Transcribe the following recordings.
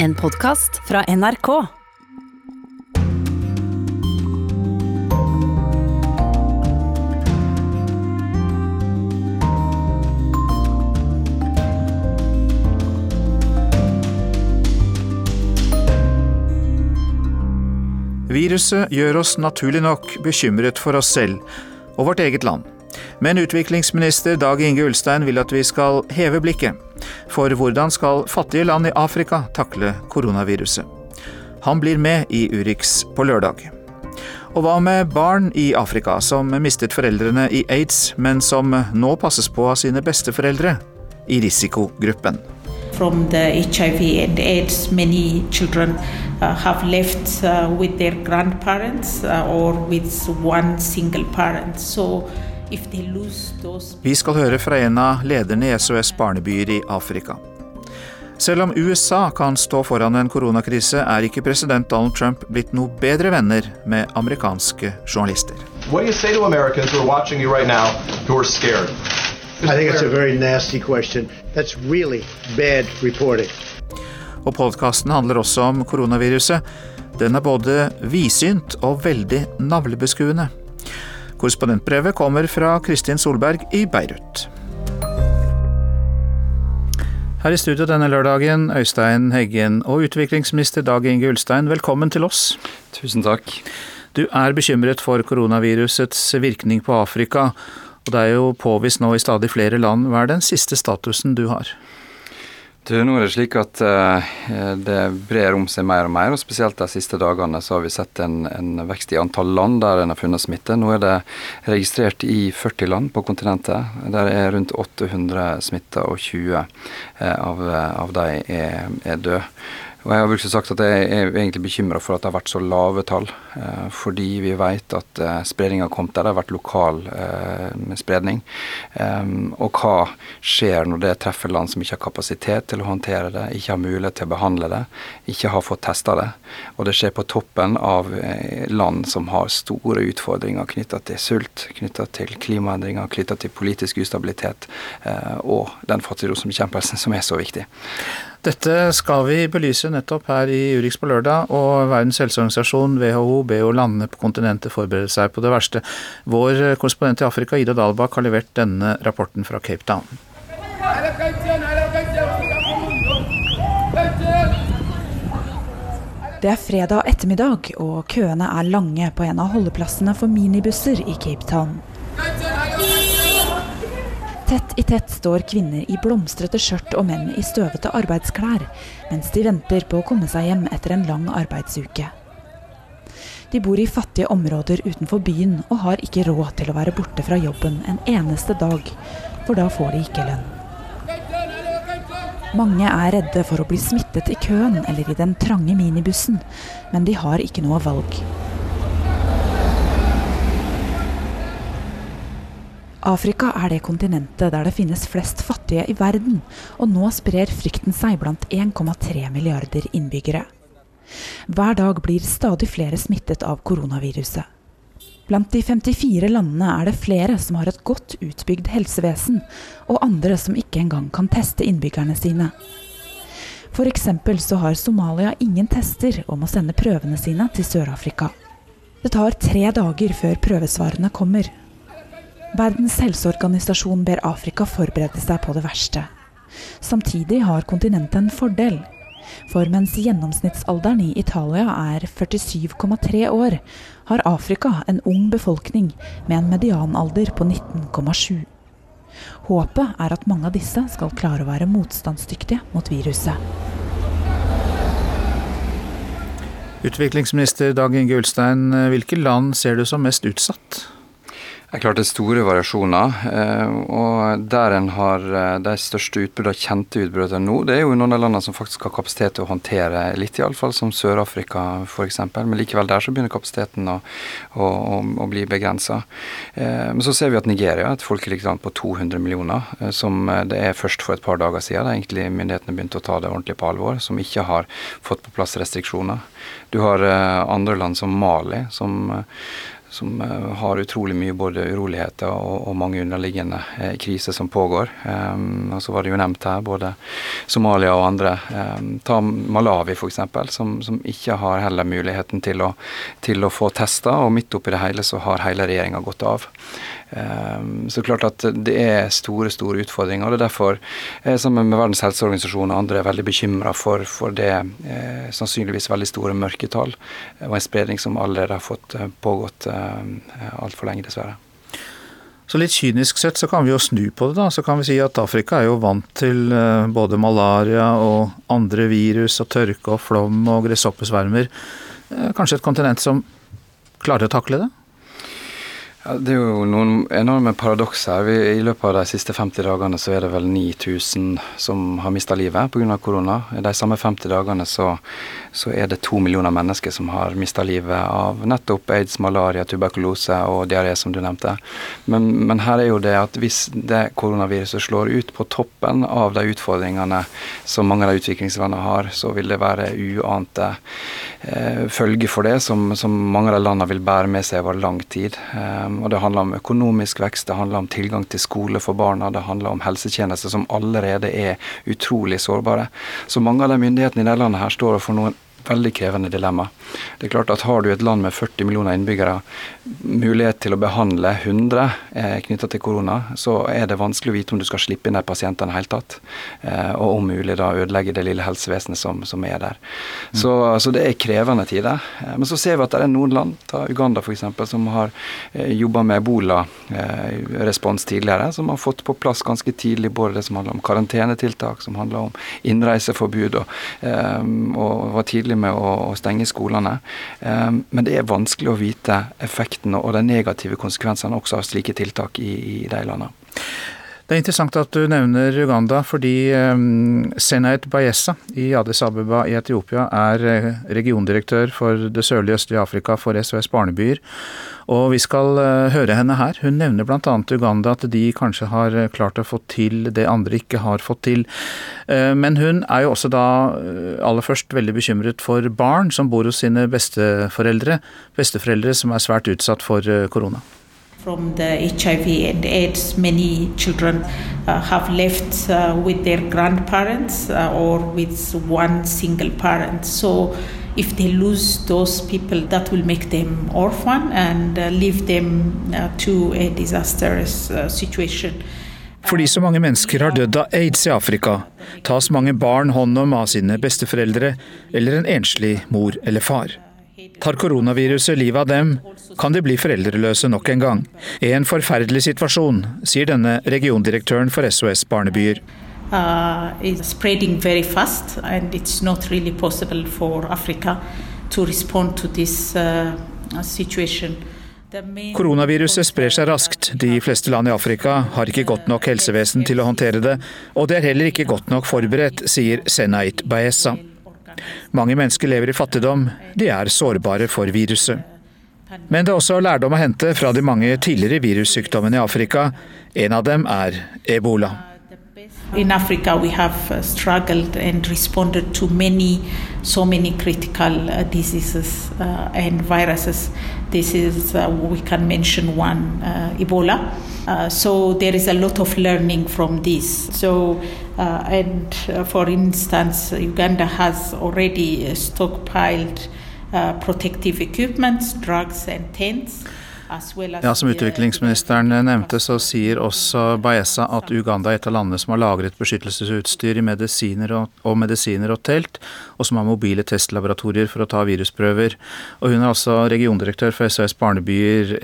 En podkast fra NRK. Viruset gjør oss naturlig nok bekymret for oss selv og vårt eget land. Men utviklingsminister Dag Inge Ulstein vil at vi skal heve blikket. For hvordan skal fattige land i Afrika takle koronaviruset? Han blir med i Urix på lørdag. Og hva med barn i Afrika som mistet foreldrene i aids, men som nå passes på av sine besteforeldre i risikogruppen? from HIV and AIDS, many children uh, have left uh, with their grandparents uh, single parent. So if they lose those Vi skal høre fra en av lederne i SOS barnebyer i Afrika. Selv om USA kan stå foran en koronakrise, er ikke president Donald Trump blitt noe bedre venner med amerikanske journalister. What do you say to Americans who are watching you right now who are scared? I think it's a very nasty question. That's really bad reporting. Og podkasten handler også om koronaviruset. Den er både vidsynt og veldig navlebeskuende. Korrespondentbrevet kommer fra Kristin Solberg i Beirut. Her i studio denne lørdagen, Øystein Heggen og utviklingsminister Dag Inge Ulstein, velkommen til oss. Tusen takk. Du er bekymret for koronavirusets virkning på Afrika, og det er jo påvist nå i stadig flere land. Hva er den siste statusen du har? Du, nå er det slik at uh, det brer om seg mer og mer, og spesielt de siste dagene så har vi sett en, en vekst i antall land der en har funnet smitte. Nå er det registrert i 40 land på kontinentet. Der er rundt 800 smitta, og 20 uh, av, av de er, er døde. Og Jeg har vel sagt at jeg er egentlig bekymra for at det har vært så lave tall. Eh, fordi vi vet at eh, spredninga har kommet der. Det har vært lokal eh, spredning. Um, og hva skjer når det treffer land som ikke har kapasitet til å håndtere det, ikke har mulighet til å behandle det, ikke har fått testa det. Og det skjer på toppen av eh, land som har store utfordringer knytta til sult, knytta til klimaendringer, knytta til politisk ustabilitet eh, og den fattigdomsbekjempelsen som er så viktig. Dette skal vi belyse nettopp her i Urix på lørdag, og Verdens helseorganisasjon, WHO, ber jo landene på kontinentet forberede seg på det verste. Vår korrespondent i Afrika, Ida Dalbakk, har levert denne rapporten fra Cape Town. Det er fredag ettermiddag, og køene er lange på en av holdeplassene for minibusser i Cape Town. Tett i tett står kvinner i blomstrete skjørt og menn i støvete arbeidsklær, mens de venter på å komme seg hjem etter en lang arbeidsuke. De bor i fattige områder utenfor byen og har ikke råd til å være borte fra jobben en eneste dag, for da får de ikke lønn. Mange er redde for å bli smittet i køen eller i den trange minibussen, men de har ikke noe valg. Afrika er det kontinentet der det finnes flest fattige i verden, og nå sprer frykten seg blant 1,3 milliarder innbyggere. Hver dag blir stadig flere smittet av koronaviruset. Blant de 54 landene er det flere som har et godt utbygd helsevesen, og andre som ikke engang kan teste innbyggerne sine. F.eks. så har Somalia ingen tester og må sende prøvene sine til Sør-Afrika. Det tar tre dager før prøvesvarene kommer. Verdens helseorganisasjon ber Afrika forberede seg på det verste. Samtidig har kontinentet en fordel. For mens gjennomsnittsalderen i Italia er 47,3 år, har Afrika en ung befolkning med en medianalder på 19,7. Håpet er at mange av disse skal klare å være motstandsdyktige mot viruset. Utviklingsminister Dag Inge Ulstein, hvilke land ser du som mest utsatt? Det er klart det er store variasjoner. eh, og Der en har eh, de største utbruddene, kjente utbruddene nå, det er jo noen av landene som faktisk har kapasitet til å håndtere litt, iallfall som Sør-Afrika f.eks. Men likevel der så begynner kapasiteten å, å, å, bli begrensa. Eh, men så ser vi at Nigeria, er et folkerikt land på 200 millioner, som det er først for et par dager siden, da egentlig myndighetene begynte å ta det ordentlig på alvor, som ikke har fått på plass restriksjoner. Du har andre land som Mali, som som har utrolig mye både uroligheter og, og mange underliggende eh, kriser som pågår. Um, og så var det jo nevnt her både Somalia og andre. Um, ta Malawi f.eks., som, som ikke har heller muligheten til å, til å få testa, og midt oppi det hele så har hele regjeringa gått av. Ehm, så klart at det er store store utfordringer. og Det er derfor, eh, sammen med Verdens helseorganisasjon og andre, er veldig bekymra for, for, det eh, sannsynligvis veldig store mørketall og en spredning som allerede har fått eh, pågått altfor lenge, dessverre. Så litt kynisk sett så kan vi jo snu på det, da. Så kan vi si at Afrika er jo vant til både malaria og andre virus og tørke og flom og gresshoppesvermer. Kanskje et kontinent som klarer å takle det? Ja, det er jo noen enorme paradokser. Vi, I løpet av de siste 50 dagene så er det vel 9000 som har mista livet pga. korona. I de samme 50 dagene så, så, er det to millioner mennesker som har mista livet av nettopp aids, malaria, tuberkulose og diaré, som du nevnte. Men, men, her er jo det at hvis det koronaviruset slår ut på toppen av de utfordringene som mange av de utviklingslandene har, så vil det være uante eh, følger for det som, som, mange av de landene vil bære med seg over lang tid. Eh, og Det handler om økonomisk vekst, det handler om tilgang til skole for barna, det handler om helsetjenester som allerede er utrolig sårbare. Så mange av de myndighetene i dette landet her står overfor noen veldig krevende dilemma. Det er klart at Har du et land med 40 millioner innbyggere, mulighet til å behandle 100 eh, knytta til korona, så er det vanskelig å vite om du skal slippe inn de pasientene i det hele tatt. Eh, og om mulig da ødelegge det lille helsevesenet som, som er der. Mm. Så, så, det er krevende tider. Eh, men så ser vi at det er noen land, ta Uganda f.eks., som har eh, jobba med ebola-respons eh, tidligere, som har fått på plass ganske tidlig både det som handler om karantenetiltak, som handler om innreiseforbud, og, eh, og var tidlig med å, å stenge skolene. Um, men det er vanskelig å vite effekten og de negative konsekvensene også av slike tiltak i de landene. Det er interessant at du nevner Uganda, fordi Senait Bayesa i Addis Abeba i Etiopia er eh, regiondirektør for det sørlige østlige Afrika for SOS Barnebyer. Og vi skal uh, høre henne her. Hun nevner bl.a. Uganda, at de kanskje har eh, klart å få til det andre ikke har fått til. Men hun er jo også da aller først veldig bekymret for barn som bor hos sine besteforeldre. Besteforeldre som er svært utsatt for korona. From the HIV and AIDS, many children uh, have left uh, with their grandparents uh, or with one single parent. So, if they lose those people, that will make them orphan and uh, leave them uh, to a disastrous uh, situation. Fordi så mange mennesker har dødd av aids i Afrika, tas mange barn hånd om av sine besteforeldre eller en enslig mor eller far. Tar koronaviruset livet av dem, kan de bli foreldreløse nok en gang. En forferdelig situasjon, sier denne regiondirektøren for SOS Barnebyer. Uh, fast, really uh, Koronaviruset sprer seg raskt. De fleste land i Afrika har ikke godt nok helsevesen til å håndtere det, og det er heller ikke godt nok forberedt, sier Senait Baessa. Mange mennesker lever i fattigdom, de er sårbare for viruset. Men det er også lærdom å hente fra de mange tidligere virussykdommene i Afrika. En av dem er ebola. In Africa, we have uh, struggled and responded to many, so many critical uh, diseases uh, and. This is, uh, we can mention one, uh, Ebola. Uh, so there is a lot of learning from this. So, and for instance, Uganda has already stockpiled protective equipment, drugs, and tents. Ja, Som utviklingsministeren nevnte, så sier også Baeza at Uganda er et av landene som har lagret beskyttelsesutstyr i medisiner og, og, medisiner og telt, og som har mobile testlaboratorier for å ta virusprøver. Og Hun er altså regiondirektør for SOS Barnebyer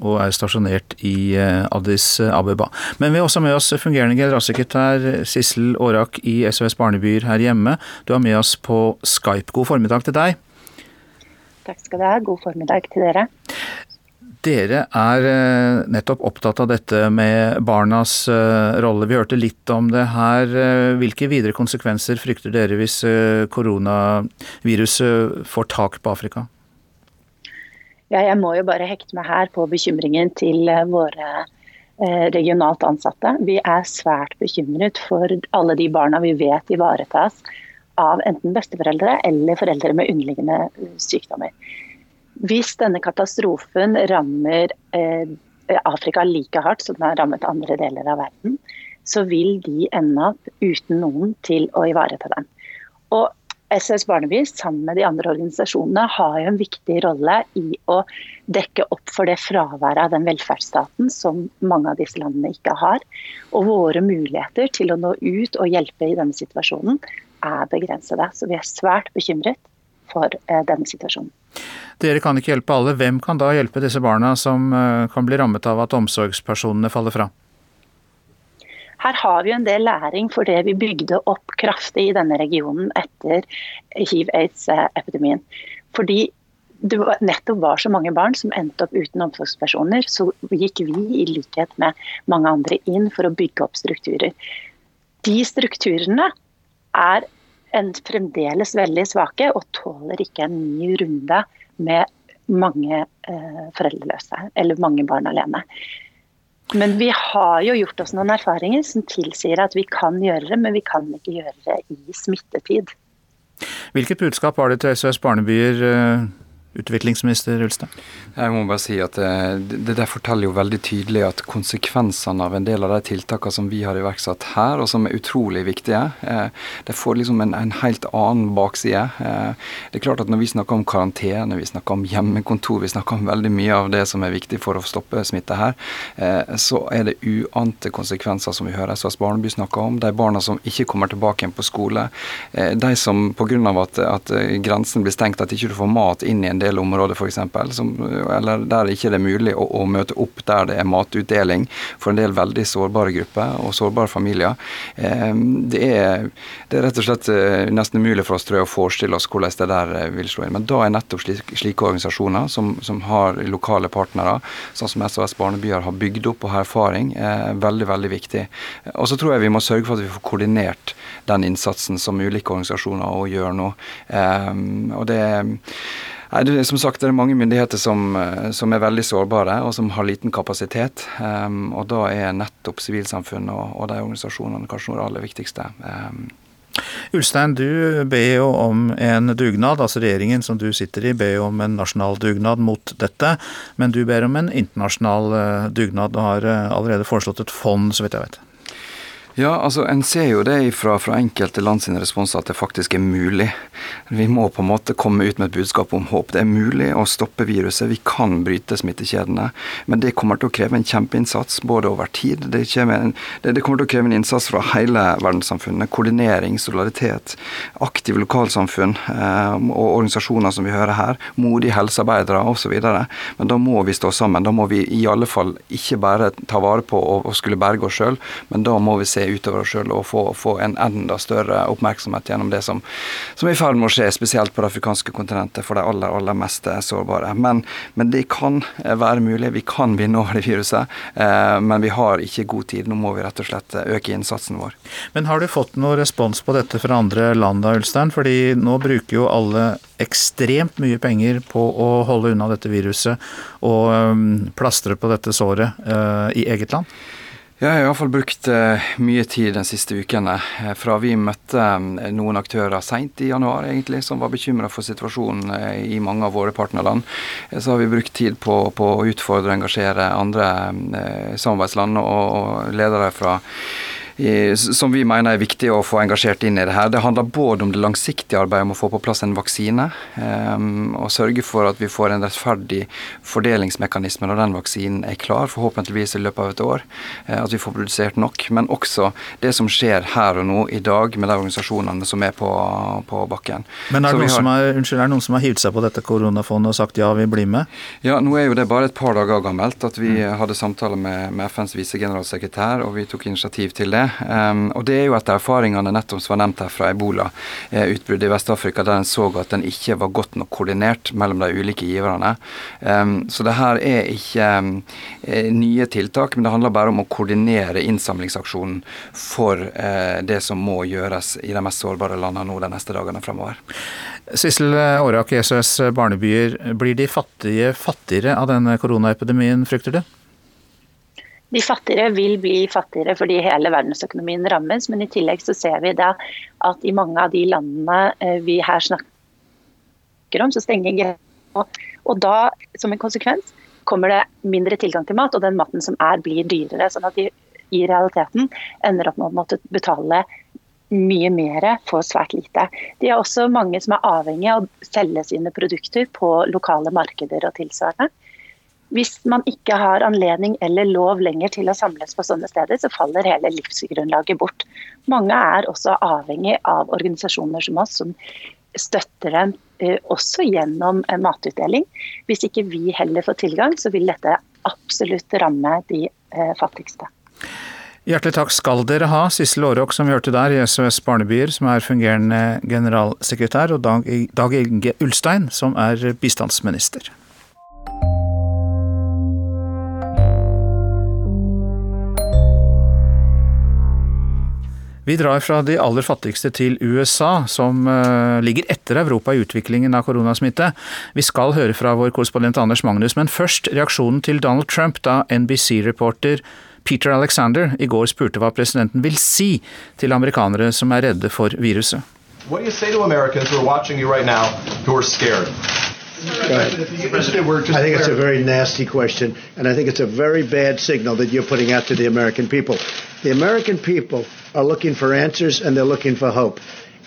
og er stasjonert i eh, Addis Abeba. Men vi har også med oss fungerende generalsekretær Sissel Aarak i SOS Barnebyer her hjemme. Du er med oss på Skype. God formiddag til deg. Takk skal du ha. God formiddag til dere. Dere er eh, nettopp opptatt av dette med barnas eh, rolle. Vi hørte litt om det her. Eh, hvilke videre konsekvenser frykter dere hvis koronaviruset får tak på Afrika? Ja, jeg må jo bare hekte meg her på bekymringen til våre regionalt ansatte. Vi er svært bekymret for alle de barna vi vet ivaretas av enten besteforeldre eller foreldre med underliggende sykdommer. Hvis denne katastrofen rammer eh, Afrika like hardt som den har rammet andre deler av verden, så vil de ende opp uten noen til å ivareta dem. Og SS Barneby sammen med de andre organisasjonene har jo en viktig rolle i å dekke opp for det fraværet av den velferdsstaten som mange av disse landene ikke har. Og våre muligheter til å nå ut og hjelpe i denne situasjonen er begrensede. Så vi er svært bekymret for eh, denne situasjonen. Dere kan ikke hjelpe alle. Hvem kan da hjelpe disse barna som eh, kan bli rammet av at omsorgspersonene faller fra? Her har vi en del læring for det vi bygde opp kraftig i denne regionen etter hiv-aids-epidemien. Fordi det nettopp var så mange barn som endte opp uten omsorgspersoner, så gikk vi i likhet med mange andre inn for å bygge opp strukturer. De strukturene er fremdeles veldig svake og tåler ikke en ny runde med mange eh, foreldreløse eller mange barn alene. Men vi har jo gjort oss noen erfaringer som tilsier at vi kan gjøre det, men vi kan ikke gjøre det i smittetid. Hvilket budskap har det til SOS Barnebyer eh, utviklingsminister Ulstein? Jeg må bare si at det, det, der forteller jo veldig tydelig at konsekvensene av en del av de tiltakene som vi har iverksatt her, og som er utrolig viktige, eh, det får liksom en, en helt annen bakside. Eh, det er klart at når vi snakker om karantene, vi snakker om hjemmekontor, vi snakker om veldig mye av det som er viktig for å stoppe smitte her, så er det uante konsekvenser som vi hører SOS Barneby snakker om. De barna som ikke kommer tilbake igjen på skole, de som pga. At, at grensen blir stengt, at ikke du får mat inn i en del del områder f.eks., eller der ikke det er mulig å, å, møte opp der det er matutdeling for en del veldig sårbare grupper og sårbare familier. Eh, det, er, det, er, rett og slett eh, nesten umulig for oss tror jeg, å forestille oss hvordan det der eh, vil slå inn. Men da er nettopp slike, slike organisasjoner som, som, har lokale partnere, sånn som SOS Barnebyer har bygd opp og har erfaring, veldig, veldig viktig. Og så tror jeg vi må sørge for at vi får koordinert den innsatsen som ulike organisasjoner gjør nå. og det Nei, det, som sagt det er mange myndigheter som, eh, som, er veldig sårbare og som har liten kapasitet. Um, og da er nettopp sivilsamfunnet og, og, de organisasjonene kanskje noe av det aller viktigste. Um, Ulstein, du ber jo om en dugnad, altså regjeringen som du sitter i ber jo om en nasjonal dugnad mot dette. Men du ber om en internasjonal eh, dugnad og har eh, allerede foreslått et fond, så vidt jeg vet. Ja, altså En ser jo det fra, fra enkelte land sine responser at det faktisk er mulig. Vi må på en måte komme ut med et budskap om håp. Det er mulig å stoppe viruset. Vi kan bryte smittekjedene. Men det kommer til å kreve en kjempeinnsats både over tid. Det, en, det, kommer til å kreve en innsats fra hele verdenssamfunnet. Koordinering, solidaritet, aktive lokalsamfunn eh, og organisasjoner som vi hører her. Modige helsearbeidere osv. Men da må vi stå sammen. Da må vi i alle fall ikke bare ta vare på og skulle berge oss sjøl, men da må vi se utover oss sjøl og få, få, en enda større oppmerksomhet gjennom det som, som er i ferd med å skje, spesielt på det afrikanske kontinentet for de aller, aller mest sårbare. Men, men, det kan være mulig. Vi kan vinne over det viruset, eh, men vi har ikke god tid. Nå må vi rett og slett øke innsatsen vår. Men har du fått noe respons på dette fra andre land da, Ulstein? Fordi nå bruker jo alle ekstremt mye penger på å holde unna dette viruset og um, plastre på dette såret øh, i eget land? Jeg har iallfall brukt uh, mye tid de siste ukene. Uh, fra vi møtte um, noen aktører seint i januar egentlig, som var bekymra for situasjonen i mange av våre partnerland, så har vi brukt tid på, på å utfordre og engasjere andre samarbeidsland og, og ledere fra som vi mener er viktig å få engasjert inn i det her. Det handler både om det langsiktige arbeidet om å få på plass en vaksine, um, og sørge for at vi får en rettferdig fordelingsmekanisme når den vaksinen er klar, forhåpentligvis i løpet av et år. Uh, at vi får produsert nok. Men også det som skjer her og nå i dag med de organisasjonene som er på, på bakken. Men er det, har, som er, unnskyld, er det noen som har hivd seg på dette koronafondet og sagt ja, vi blir med? Ja, nå er jo det bare et par dager gammelt at vi mm. hadde samtale med, med FNs visegeneralsekretær, og vi tok initiativ til det. Um, og Det er jo etter erfaringene nettopp som var nevnt her fra ebola-utbruddet eh, i Vest-Afrika, der en så at den ikke var godt nok koordinert mellom de ulike giverne. Um, så det her er ikke um, nye tiltak, men det handler bare om å koordinere innsamlingsaksjonen for uh, det som må gjøres i de mest sårbare landene nå de neste dagene fremover. Sissel Aarak, SOS Barnebyer. Blir de fattige fattigere av denne koronaepidemien, frykter du? De fattigere vil bli fattigere fordi hele verdensøkonomien rammes, men i tillegg så ser vi da at i mange av de landene eh, vi her snakker om, så stenger Og da, som en konsekvens, kommer det mindre tilgang til mat, og den maten som er, blir dyrere. Sånn at de i realiteten ender opp med å måtte betale mye mer for svært lite. De er også mange som er avhengig av å selge sine produkter på lokale markeder og tilsvarende. Hvis man ikke har anledning eller lov lenger til å samles på sånne steder, så faller hele livsgrunnlaget bort. Mange er også avhengig av organisasjoner som oss, som støtter dem eh, også gjennom matutdeling. Hvis ikke vi heller får tilgang, så vil dette absolutt ramme de eh, fattigste. Hjertelig takk skal dere ha, Sissel Aarok som vi hørte der i SOS Barnebyer, som er fungerende generalsekretær, og Dag, Inge Ulstein, som er bistandsminister. Vi drar fra de aller fattigste til USA, som uh, ligger etter Europa i utviklingen av koronasmitte. Vi skal høre fra vår korrespondent Anders Magnus, men først reaksjonen til Donald Trump da NBC-reporter Peter Alexander i går spurte hva presidenten vil si til amerikanere som er redde for viruset. I think it's a very nasty question, and I think it's a very bad signal that you're putting out to the American people. The American people are looking for answers and they're looking for hope.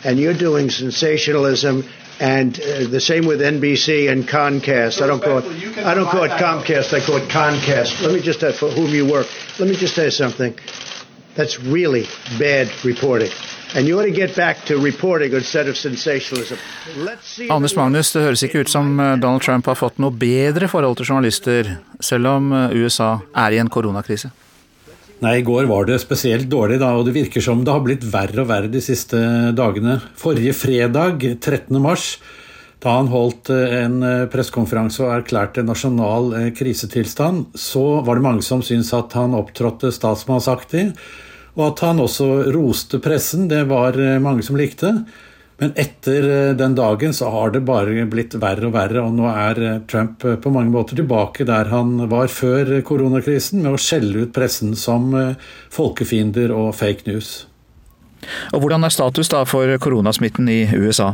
And you're doing sensationalism and uh, the same with NBC and Comcast. I don't call it. I don't call it Comcast. I call it Comcast. Let me just uh, for whom you work. Let me just say something. That's really bad reporting. And you ought to get back to reporting instead of sensationalism. Anders Magnus, det høres ikke ut som uh, Donald Trump har fått noe bedre forhold til journalister, selv om uh, USA er i en koronakrise. Nei, i går var det spesielt dårlig, da, og det virker som det har blitt verre og verre de siste dagene. Forrige fredag, 13. mars, da han holdt eh, en eh, pressekonferanse og erklærte nasjonal eh, krisetilstand, så var det mange som syntes at han opptrådte statsmannsaktig, og at han også roste pressen. Det var mange som likte. Men etter eh, den dagen så har det bare blitt verre og verre, og nå er eh, Trump eh, på mange måter tilbake der han var før koronakrisen, med å skjelle ut pressen som folkefiender og fake news. Og Hvordan er status da for koronasmitten i USA?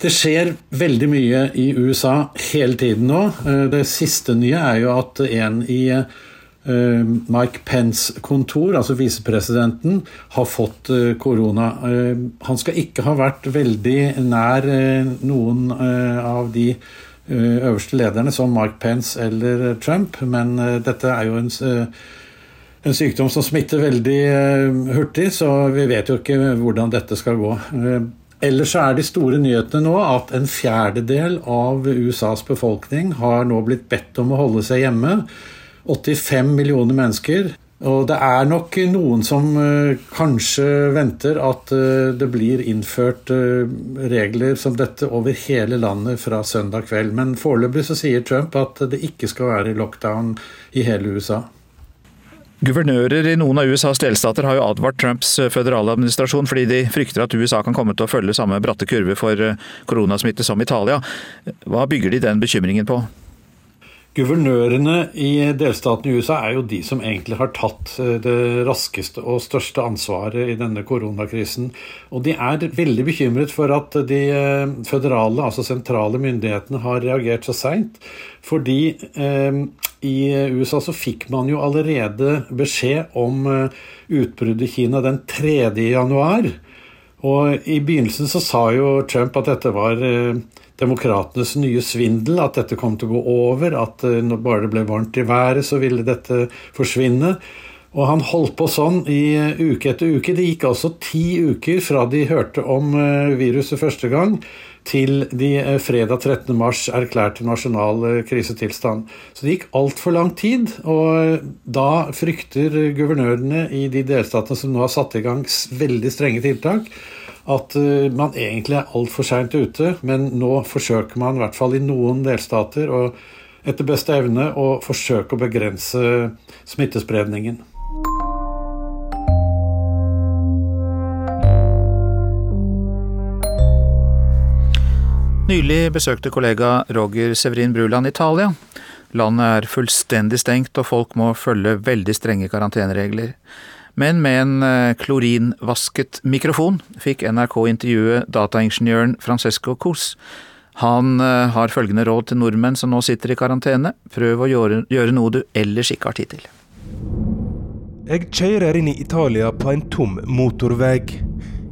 Det skjer veldig mye i USA hele tiden nå. Det siste nye er jo at en i Eh, Mike Pence kontor, altså visepresidenten, har fått eh, korona. Eh, han skal ikke ha vært veldig nær noen av de øverste lederne, som Mike Pence eller Trump, men dette er jo en, en sykdom som smitter veldig hurtig, så vi vet jo ikke hvordan dette skal gå. Ellers er de store nyhetene nå at en fjerdedel av USAs befolkning har nå blitt bedt om å holde seg hjemme. 85 millioner mennesker. Og det er nok noen som uh, kanskje venter at uh, det blir innført uh, regler som dette over hele landet fra søndag kveld. Men foreløpig så sier Trump at det ikke skal være lockdown i hele USA. Guvernører i noen av USAs delstater har jo advart Trumps føderale administrasjon fordi de frykter at USA kan komme til å følge samme bratte kurve for koronasmitte som Italia. Hva bygger de den bekymringen på? Guvernørene i delstaten i USA er jo de som egentlig har tatt eh, det raskeste og største ansvaret i denne koronakrisen. Og de er veldig bekymret for at de eh, føderale, altså sentrale myndighetene har reagert så seint. Fordi eh, i USA så fikk man jo allerede beskjed om eh, utbruddet i Kina den 3. januar. Og i begynnelsen så sa jo Trump at dette var eh, demokratenes nye svindel, at dette kom til å gå over, at eh, når bare det ble varmt i været, så ville dette forsvinne. Og han holdt på sånn i eh, uke etter uke. Det gikk altså ti uker fra de hørte om eh, viruset første gang, til de fredag 13. mars erklærte nasjonal krisetilstand. Så det gikk altfor lang tid, og da frykter guvernørene i de delstatene som nå har satt i gang veldig strenge tiltak, at eh, man egentlig er altfor seint ute, men nå forsøker man i hvert fall i noen delstater og etter beste evne å forsøke å begrense smittespredningen. Nylig besøkte kollega Roger Severin Bruland Italia. Landet er fullstendig stengt, og folk må følge veldig strenge karanteneregler. Men med en eh, klorinvasket mikrofon fikk NRK intervjue dataingeniøren Francesco Cos. Han eh, har følgende råd til nordmenn som nå sitter i karantene. Prøv å gjøre, gjøre noe du ellers ikke har tid til. Jeg kjører inn i Italia på en tom motorvei.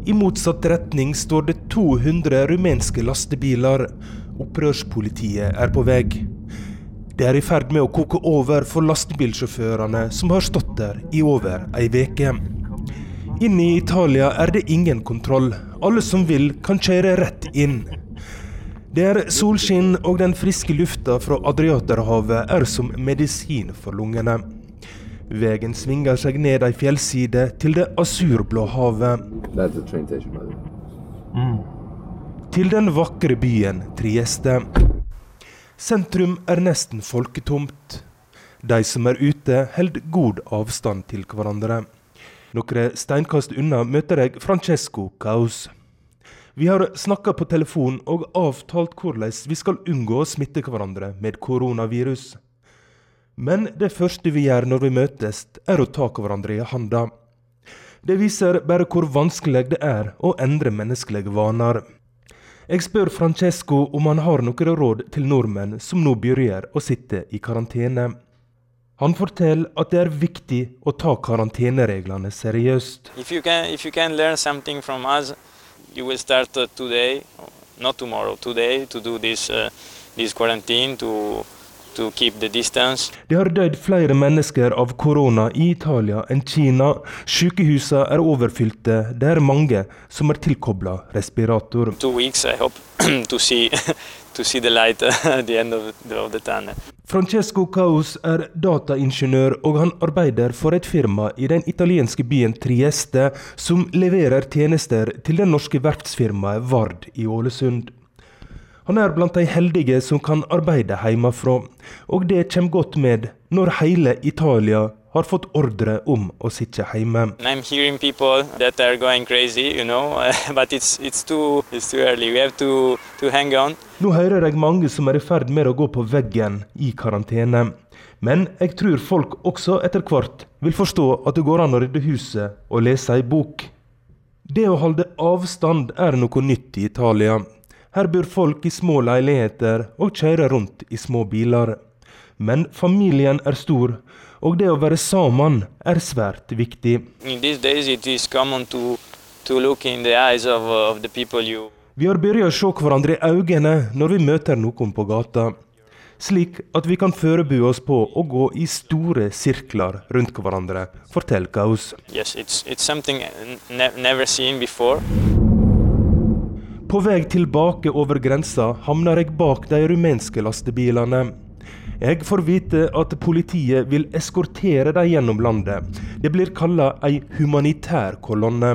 I motsatt retning står det 200 rumenske lastebiler. Opprørspolitiet er på vei. Det er i ferd med å koke over for lastebilsjåførene som har stått der i over ei uke. Inne i Italia er det ingen kontroll. Alle som vil, kan kjøre rett inn. Det er solskinn, og den friske lufta fra Adriaterhavet er som medisin for lungene. Veien svinger seg ned ei fjellside til det asurblå havet. Til den vakre byen Trieste. Sentrum er nesten folketomt. De som er ute, holder god avstand til hverandre. Noen steinkast unna møter jeg Francesco Caus. Vi har snakka på telefon og avtalt hvordan vi skal unngå å smitte hverandre med koronavirus. Men det første vi gjør når vi møtes, er å ta hverandre i handa. Det viser bare hvor vanskelig det er å endre menneskelige vaner. Jeg spør Francesco om han har noen råd til nordmenn som nå begynner å sitte i karantene. Han forteller at det er viktig å ta karantenereglene seriøst. If you can, if you can learn something from us, you will start uh, today, not tomorrow, today, to do this, uh, this quarantine, det har dødd flere mennesker av korona i Italia enn Kina. Sykehusene er overfylte. Det er mange som er tilkobla respirator. Francesco Caus er dataingeniør, og han arbeider for et firma i den italienske byen Trieste, som leverer tjenester til det norske verftsfirmaet Vard i Ålesund. Han er blant de heldige som kan arbeide hjemmefra, og det kommer godt med når hele Italia har fått ordre om å sitte hjemme. Crazy, you know? it's, it's too, it's too to, to Nå hører jeg mange som er i ferd med å gå på veggen i karantene. Men jeg tror folk også etter hvert vil forstå at det går an å rydde huset og lese ei bok. Det å holde avstand er noe nytt i Italia. Her bor folk i små leiligheter og kjører rundt i små biler. Men familien er stor, og det å være sammen er svært viktig. Vi har begynt å se hverandre i øynene når vi møter noen på gata. Slik at vi kan forberede oss på å gå i store sirkler rundt hverandre, forteller Gaus. Yes, it's, it's På vei tilbake over grensa havner jeg bak de rumenske lastebilene. Jeg får vite at politiet vil eskortere dem gjennom landet. Det blir kalla ei humanitær kolonne.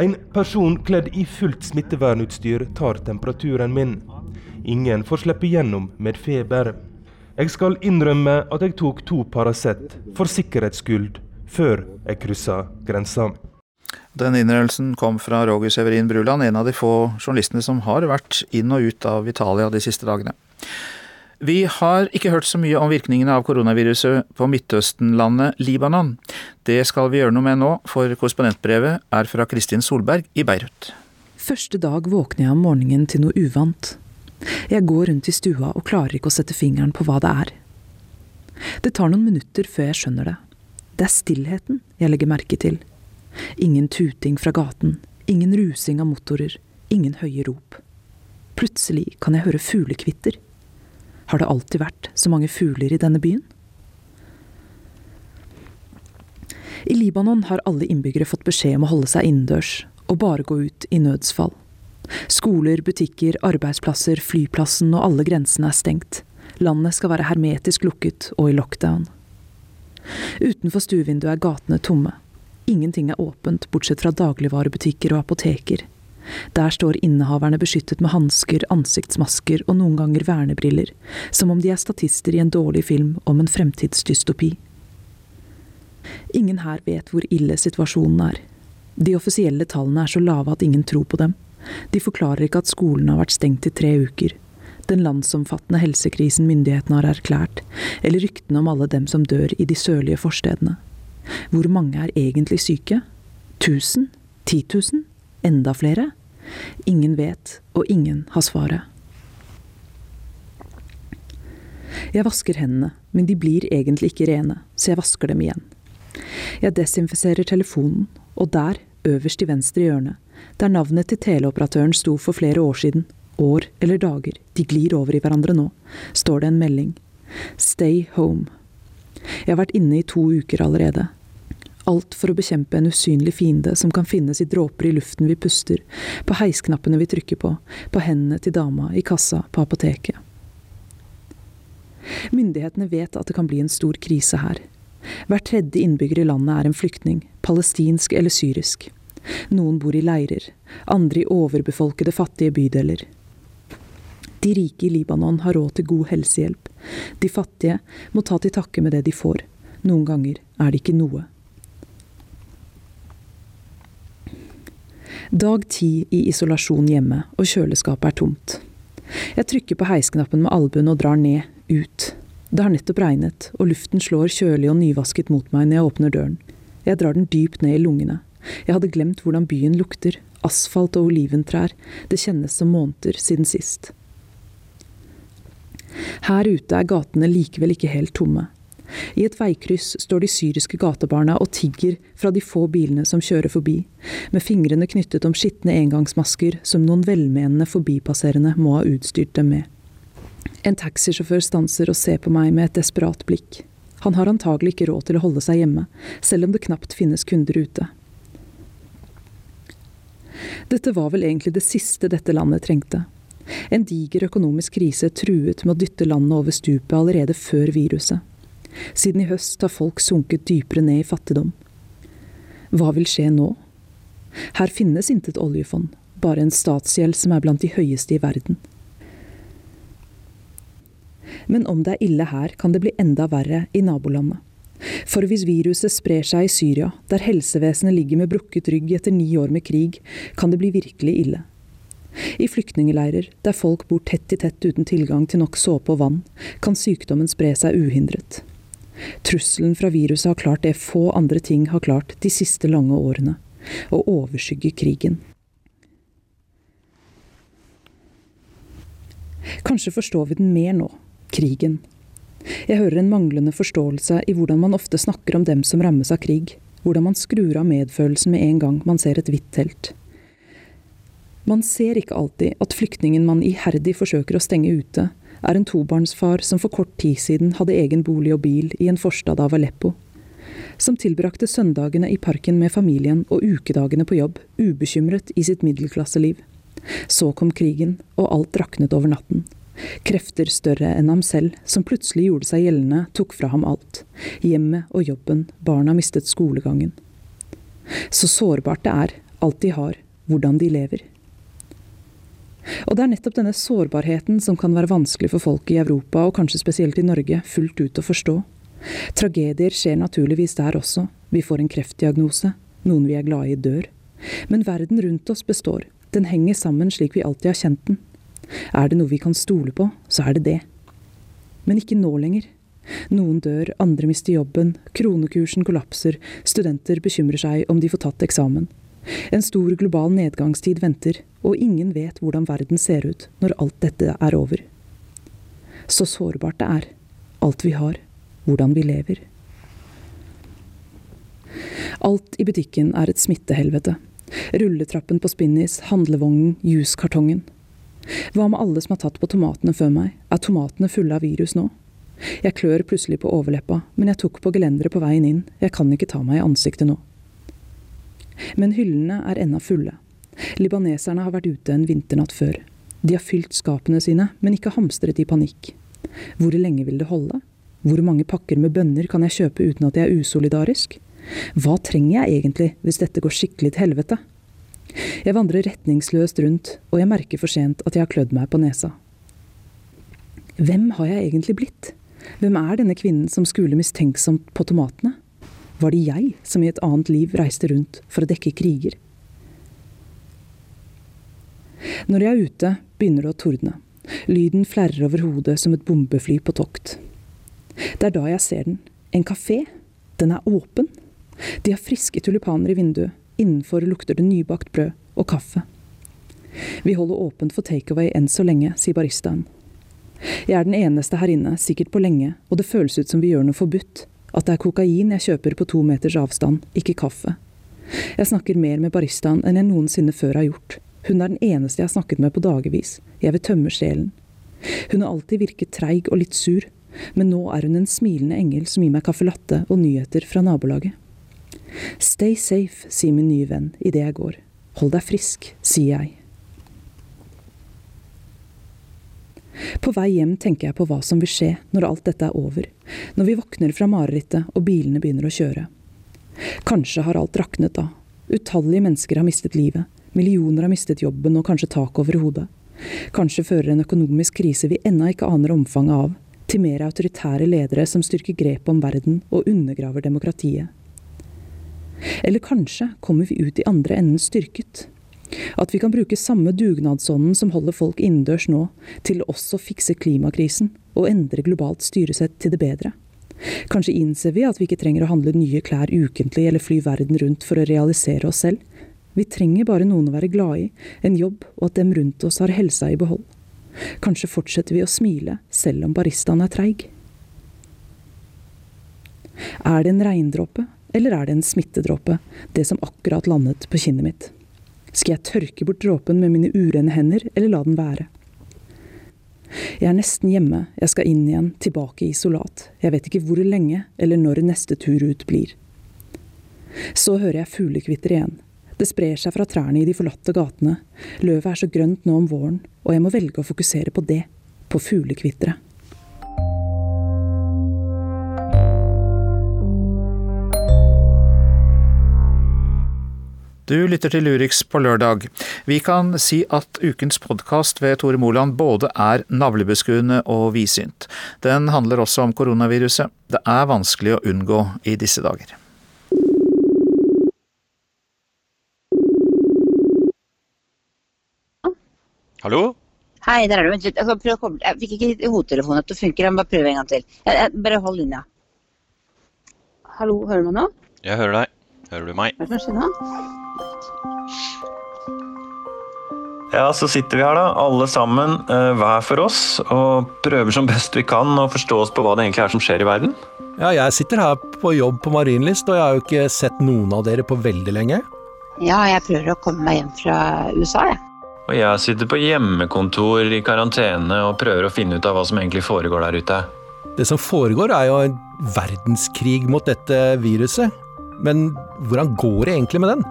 En person kledd i fullt smittevernutstyr tar temperaturen min. Ingen får slippe gjennom med feber. Jeg skal innrømme at jeg tok to Paracet for sikkerhets skyld før jeg kryssa grensa. Den innrømmelsen kom fra Roger Severin Bruland, en av de få journalistene som har vært inn og ut av Italia de siste dagene. Vi har ikke hørt så mye om virkningene av koronaviruset på Midtøsten-landet Libanon. Det skal vi gjøre noe med nå, for korrespondentbrevet er fra Kristin Solberg i Beirut. Første dag våkner jeg om morgenen til noe uvant. Jeg går rundt i stua og klarer ikke å sette fingeren på hva det er. Det tar noen minutter før jeg skjønner det. Det er stillheten jeg legger merke til. Ingen tuting fra gaten, ingen rusing av motorer, ingen høye rop. Plutselig kan jeg høre fuglekvitter. Har det alltid vært så mange fugler i denne byen? I Libanon har alle innbyggere fått beskjed om å holde seg innendørs og bare gå ut i nødsfall. Skoler, butikker, arbeidsplasser, flyplassen og alle grensene er stengt. Landet skal være hermetisk lukket og i lockdown. Utenfor stuevinduet er gatene tomme. Ingenting er åpent, bortsett fra dagligvarebutikker og apoteker. Der står innehaverne beskyttet med hansker, ansiktsmasker og noen ganger vernebriller, som om de er statister i en dårlig film om en fremtidsdystopi. Ingen her vet hvor ille situasjonen er. De offisielle tallene er så lave at ingen tror på dem. De forklarer ikke at skolen har vært stengt i tre uker, den landsomfattende helsekrisen myndighetene har erklært, eller ryktene om alle dem som dør i de sørlige forstedene. Hvor mange er egentlig syke? Tusen? Ti tusen? Enda flere? Ingen vet, og ingen har svaret. Jeg vasker hendene, men de blir egentlig ikke rene, så jeg vasker dem igjen. Jeg desinfiserer telefonen, og der, øverst i venstre hjørne, der navnet til teleoperatøren sto for flere år siden, år eller dager, de glir over i hverandre nå, står det en melding. Stay home. Jeg har vært inne i to uker allerede. Alt for å bekjempe en usynlig fiende som kan finnes i dråper i luften vi puster, på heisknappene vi trykker på, på hendene til dama i kassa på apoteket. Myndighetene vet at det kan bli en stor krise her. Hver tredje innbygger i landet er en flyktning, palestinsk eller syrisk. Noen bor i leirer, andre i overbefolkede fattige bydeler. De rike i Libanon har råd til god helsehjelp. De fattige må ta til takke med det de får. Noen ganger er det ikke noe. Dag ti i isolasjon hjemme, og kjøleskapet er tomt. Jeg trykker på heisknappen med albuen og drar ned, ut. Det har nettopp regnet, og luften slår kjølig og nyvasket mot meg når jeg åpner døren. Jeg drar den dypt ned i lungene. Jeg hadde glemt hvordan byen lukter. Asfalt og oliventrær. Det kjennes som måneder siden sist. Her ute er gatene likevel ikke helt tomme. I et veikryss står de syriske gatebarna og tigger fra de få bilene som kjører forbi, med fingrene knyttet om skitne engangsmasker som noen velmenende forbipasserende må ha utstyrt dem med. En taxisjåfør stanser og ser på meg med et desperat blikk. Han har antagelig ikke råd til å holde seg hjemme, selv om det knapt finnes kunder ute. Dette var vel egentlig det siste dette landet trengte. En diger økonomisk krise truet med å dytte landet over stupet allerede før viruset. Siden i høst har folk sunket dypere ned i fattigdom. Hva vil skje nå? Her finnes intet oljefond, bare en statsgjeld som er blant de høyeste i verden. Men om det er ille her, kan det bli enda verre i nabolandet. For hvis viruset sprer seg i Syria, der helsevesenet ligger med brukket rygg etter ni år med krig, kan det bli virkelig ille. I flyktningeleirer, der folk bor tett i tett uten tilgang til nok såpe og vann, kan sykdommen spre seg uhindret. Trusselen fra viruset har klart det få andre ting har klart de siste lange årene å overskygge krigen. Kanskje forstår vi den mer nå, krigen. Jeg hører en manglende forståelse i hvordan man ofte snakker om dem som rammes av krig, hvordan man skrur av medfølelsen med en gang man ser et hvitt telt. Man ser ikke alltid at flyktningen man iherdig forsøker å stenge ute, er en tobarnsfar som for kort tid siden hadde egen bolig og bil i en forstad av Aleppo. Som tilbrakte søndagene i parken med familien og ukedagene på jobb, ubekymret i sitt middelklasseliv. Så kom krigen, og alt raknet over natten. Krefter større enn ham selv, som plutselig gjorde seg gjeldende, tok fra ham alt. Hjemmet og jobben, barna mistet skolegangen. Så sårbart det er, alt de har, hvordan de lever. Og det er nettopp denne sårbarheten som kan være vanskelig for folk i Europa, og kanskje spesielt i Norge, fullt ut å forstå. Tragedier skjer naturligvis der også. Vi får en kreftdiagnose. Noen vi er glade i, dør. Men verden rundt oss består. Den henger sammen slik vi alltid har kjent den. Er det noe vi kan stole på, så er det det. Men ikke nå lenger. Noen dør, andre mister jobben, kronekursen kollapser, studenter bekymrer seg om de får tatt eksamen. En stor global nedgangstid venter, og ingen vet hvordan verden ser ut når alt dette er over. Så sårbart det er, alt vi har, hvordan vi lever. Alt i butikken er et smittehelvete. Rulletrappen på Spinnis, handlevognen, juskartongen. Hva med alle som har tatt på tomatene før meg, er tomatene fulle av virus nå? Jeg klør plutselig på overleppa, men jeg tok på gelenderet på veien inn, jeg kan ikke ta meg i ansiktet nå. Men hyllene er ennå fulle. Libaneserne har vært ute en vinternatt før. De har fylt skapene sine, men ikke hamstret i panikk. Hvor lenge vil det holde? Hvor mange pakker med bønner kan jeg kjøpe uten at jeg er usolidarisk? Hva trenger jeg egentlig hvis dette går skikkelig til helvete? Jeg vandrer retningsløst rundt, og jeg merker for sent at jeg har klødd meg på nesa. Hvem har jeg egentlig blitt? Hvem er denne kvinnen som skuler mistenksomt på tomatene? Var det jeg som i et annet liv reiste rundt for å dekke kriger? Når jeg er ute, begynner det å tordne. Lyden flerrer over hodet som et bombefly på tokt. Det er da jeg ser den. En kafé. Den er åpen. De har friske tulipaner i vinduet. Innenfor lukter det nybakt brød og kaffe. Vi holder åpent for takeaway enn så lenge, sier baristaen. Jeg er den eneste her inne, sikkert på lenge, og det føles ut som vi gjør noe forbudt. At det er kokain jeg kjøper på to meters avstand, ikke kaffe. Jeg snakker mer med baristaen enn jeg noensinne før har gjort. Hun er den eneste jeg har snakket med på dagevis. Jeg vil tømme sjelen. Hun har alltid virket treig og litt sur, men nå er hun en smilende engel som gir meg caffè latte og nyheter fra nabolaget. Stay safe, sier min nye venn idet jeg går. Hold deg frisk, sier jeg. På vei hjem tenker jeg på hva som vil skje når alt dette er over, når vi våkner fra marerittet og bilene begynner å kjøre. Kanskje har alt raknet da. Utallige mennesker har mistet livet. Millioner har mistet jobben og kanskje tak over hodet. Kanskje fører en økonomisk krise vi ennå ikke aner omfanget av, til mer autoritære ledere som styrker grepet om verden og undergraver demokratiet. Eller kanskje kommer vi ut i andre enden styrket. At vi kan bruke samme dugnadsånden som holder folk innendørs nå, til også å fikse klimakrisen og endre globalt styresett til det bedre. Kanskje innser vi at vi ikke trenger å handle nye klær ukentlig eller fly verden rundt for å realisere oss selv. Vi trenger bare noen å være glad i, en jobb og at dem rundt oss har helsa i behold. Kanskje fortsetter vi å smile selv om baristaen er treig. Er det en regndråpe, eller er det en smittedråpe, det som akkurat landet på kinnet mitt? Skal jeg tørke bort dråpen med mine urene hender, eller la den være? Jeg er nesten hjemme, jeg skal inn igjen, tilbake i isolat. Jeg vet ikke hvor lenge eller når neste tur ut blir. Så hører jeg fuglekvitter igjen. Det sprer seg fra trærne i de forlatte gatene. Løvet er så grønt nå om våren, og jeg må velge å fokusere på det, på fuglekvitteret. Du lytter til Lurix på lørdag. Vi kan si at ukens podkast ved Tore Moland både er navlebeskuende og vidsynt. Den handler også om koronaviruset. Det er vanskelig å unngå i disse dager. Hallo? Hei, der er du. Vent litt. Jeg, jeg fikk ikke hodetelefonen til å funke. Jeg må bare prøve en gang til. Jeg, jeg, bare hold linja. Hallo, hører du meg nå? Jeg hører deg. Hører du meg? Hva er det som skjer nå? Ja, så sitter vi her, da, alle sammen, eh, hver for oss, og prøver som best vi kan å forstå oss på hva det egentlig er som skjer i verden. Ja, jeg sitter her på jobb på Marienlyst, og jeg har jo ikke sett noen av dere på veldig lenge. Ja, jeg prøver å komme meg hjem fra USA, jeg. Og jeg sitter på hjemmekontor i karantene og prøver å finne ut av hva som egentlig foregår der ute. Det som foregår er jo en verdenskrig mot dette viruset. Men hvordan går det egentlig med den?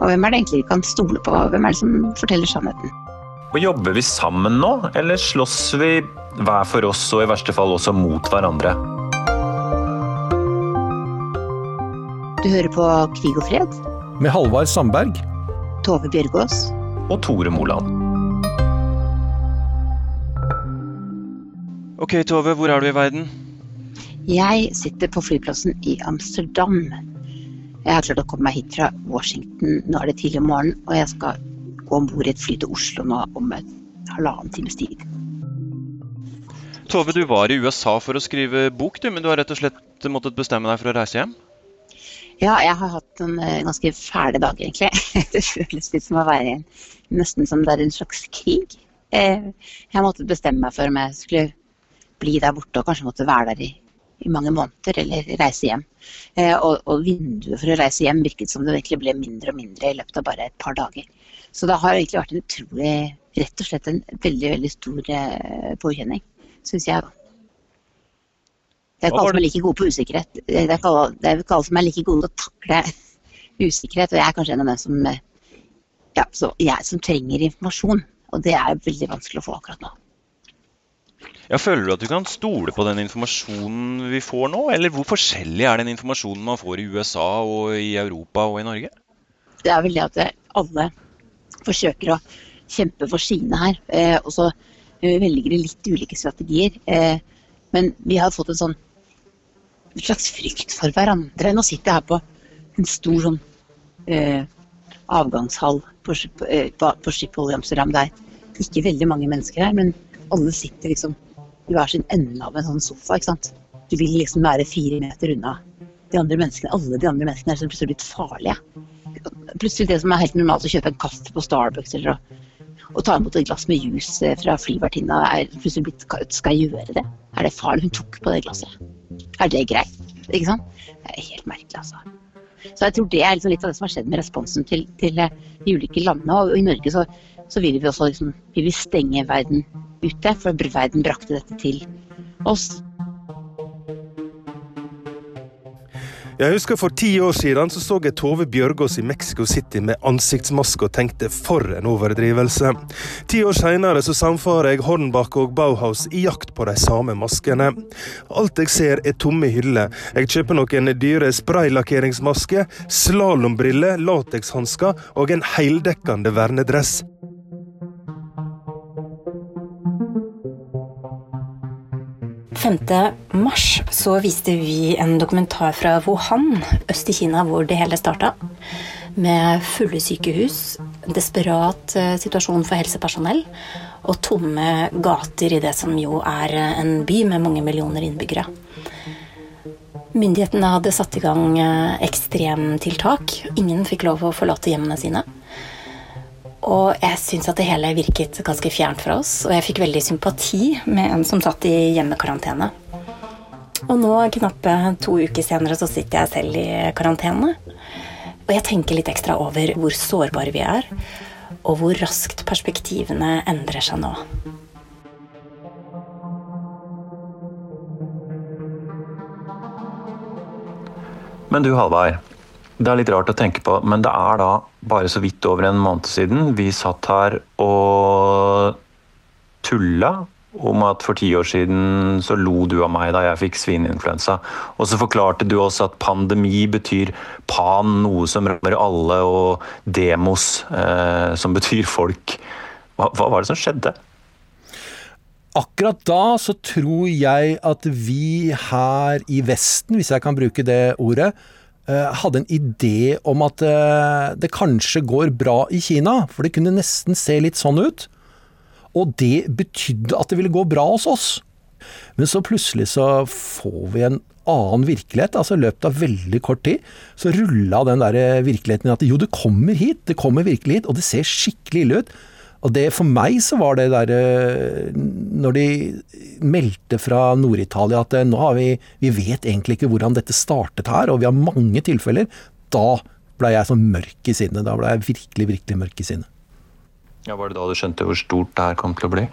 Og hvem er det egentlig vi kan stole på? Hvem er det som forteller sannheten? Og Jobber vi sammen nå, eller slåss vi hver for oss og i verste fall også mot hverandre? Du hører på Krig og fred? Med Halvard Sandberg. Tove Bjørgaas. Og Tore Moland. Ok, Tove, hvor er du i verden? Jeg sitter på flyplassen i Amsterdam. Jeg har klart å komme meg hit fra Washington. Nå er det tidlig om morgenen, og jeg skal gå om bord i et fly til Oslo nå om et halvannen times tid. Tove, du var i USA for å skrive bok, du, men du har rett og slett måttet bestemme deg for å reise hjem? Ja, jeg har hatt en uh, ganske fæle dag, egentlig. det føles litt som å være i en Nesten som det er en slags krig. Uh, jeg måtte bestemme meg for om jeg skulle bli der borte og kanskje måtte være der i i mange måneder, eller reise hjem. Eh, og, og, vinduet for å reise hjem virket som det egentlig ble mindre og mindre i løpet av bare et par dager. Så det har egentlig vært en utrolig, rett og slett en veldig, veldig stor eh, påkjenning, syns jeg. Det er ikke alle som er like gode på usikkerhet. Det er ikke alle, som er like gode til å takle usikkerhet, og jeg er kanskje en av dem som, eh, ja, jeg, som trenger informasjon. Og det er veldig vanskelig å få akkurat nå. Ja, føler du at du kan stole på den informasjonen vi får nå? Eller hvor forskjellig er den informasjonen man får i USA og i Europa og i Norge? Det er vel det at alle forsøker å kjempe for sine her. Eh, og så eh, velger de litt ulike strategier. Eh, men vi har fått en sånn en slags frykt for hverandre. Nå sitter jeg her på en stor sånn eh, avgangshall på, på, på Schiphol i Amsterdam. Det er ikke veldig mange mennesker her, men alle sitter liksom i hver sin ende av en sånn sofa. ikke sant? Du vil liksom være fire meter unna de andre menneskene. Alle de andre menneskene er plutselig blitt farlige. Plutselig det som er helt normalt å kjøpe en kaffe på Starbucks eller å ta imot et glass med juice fra flyvertinna, er plutselig blitt Skal jeg gjøre det? Er det farlig? Hun tok på det glasset. Er det greit? Ikke sant? Det er helt merkelig, altså. Så jeg tror det er liksom litt av det som har skjedd med responsen til, til de ulike landene. Og i Norge så, så vil vi også liksom, vil stenge verden ute, for verden brakte dette til oss. Jeg husker For ti år siden så, så jeg Tove Bjørgaas i Mexico City med ansiktsmaske og tenkte for en overdrivelse. Ti år senere så samfarer jeg Hornbach og Bauhaus i jakt på de samme maskene. Alt jeg ser er tomme hyller. Jeg kjøper noen dyre spraylakkeringsmasker, slalåmbriller, latekshansker og en heldekkende vernedress. 5. mars så viste vi en dokumentar fra Wuhan, øst i Kina, hvor det hele starta. Med fulle sykehus, desperat eh, situasjon for helsepersonell og tomme gater i det som jo er en by med mange millioner innbyggere. Myndighetene hadde satt i gang eh, ekstremtiltak. Ingen fikk lov å forlate hjemmene sine. Og jeg syns at det hele virket ganske fjernt fra oss, og jeg fikk veldig sympati med en som satt i hjemmekarantene. Og nå, knappe to uker senere, så sitter jeg selv i karantene. Og jeg tenker litt ekstra over hvor sårbare vi er, og hvor raskt perspektivene endrer seg nå. Men du Halvard, det er litt rart å tenke på, men det er da bare så vidt over en måned siden vi satt her og tulla om at for ti år siden så lo du av meg da jeg fikk svineinfluensa. Og så forklarte du også at pandemi betyr pan, noe som rammer alle, og demos, eh, som betyr folk. Hva, hva var det som skjedde? Akkurat da så tror jeg at vi her i Vesten, hvis jeg kan bruke det ordet, hadde en idé om at eh, det kanskje går bra i Kina, for det kunne nesten se litt sånn ut. Og det betydde at det ville gå bra hos oss. Men så plutselig så får vi en annen virkelighet. altså I løpet av veldig kort tid så rulla den der virkeligheten at jo, det kommer hit, det kommer virkelig hit, og det ser skikkelig ille ut. Og det For meg så var det der eh, Når de meldte fra Nord-Italia at eh, nå har vi Vi vet egentlig ikke hvordan dette startet her, og vi har mange tilfeller. Da ble jeg sånn mørk i sinnet. Da ble jeg virkelig, virkelig mørk i sinnet. Ja, Var det da du skjønte hvor stort det her kom til å bli?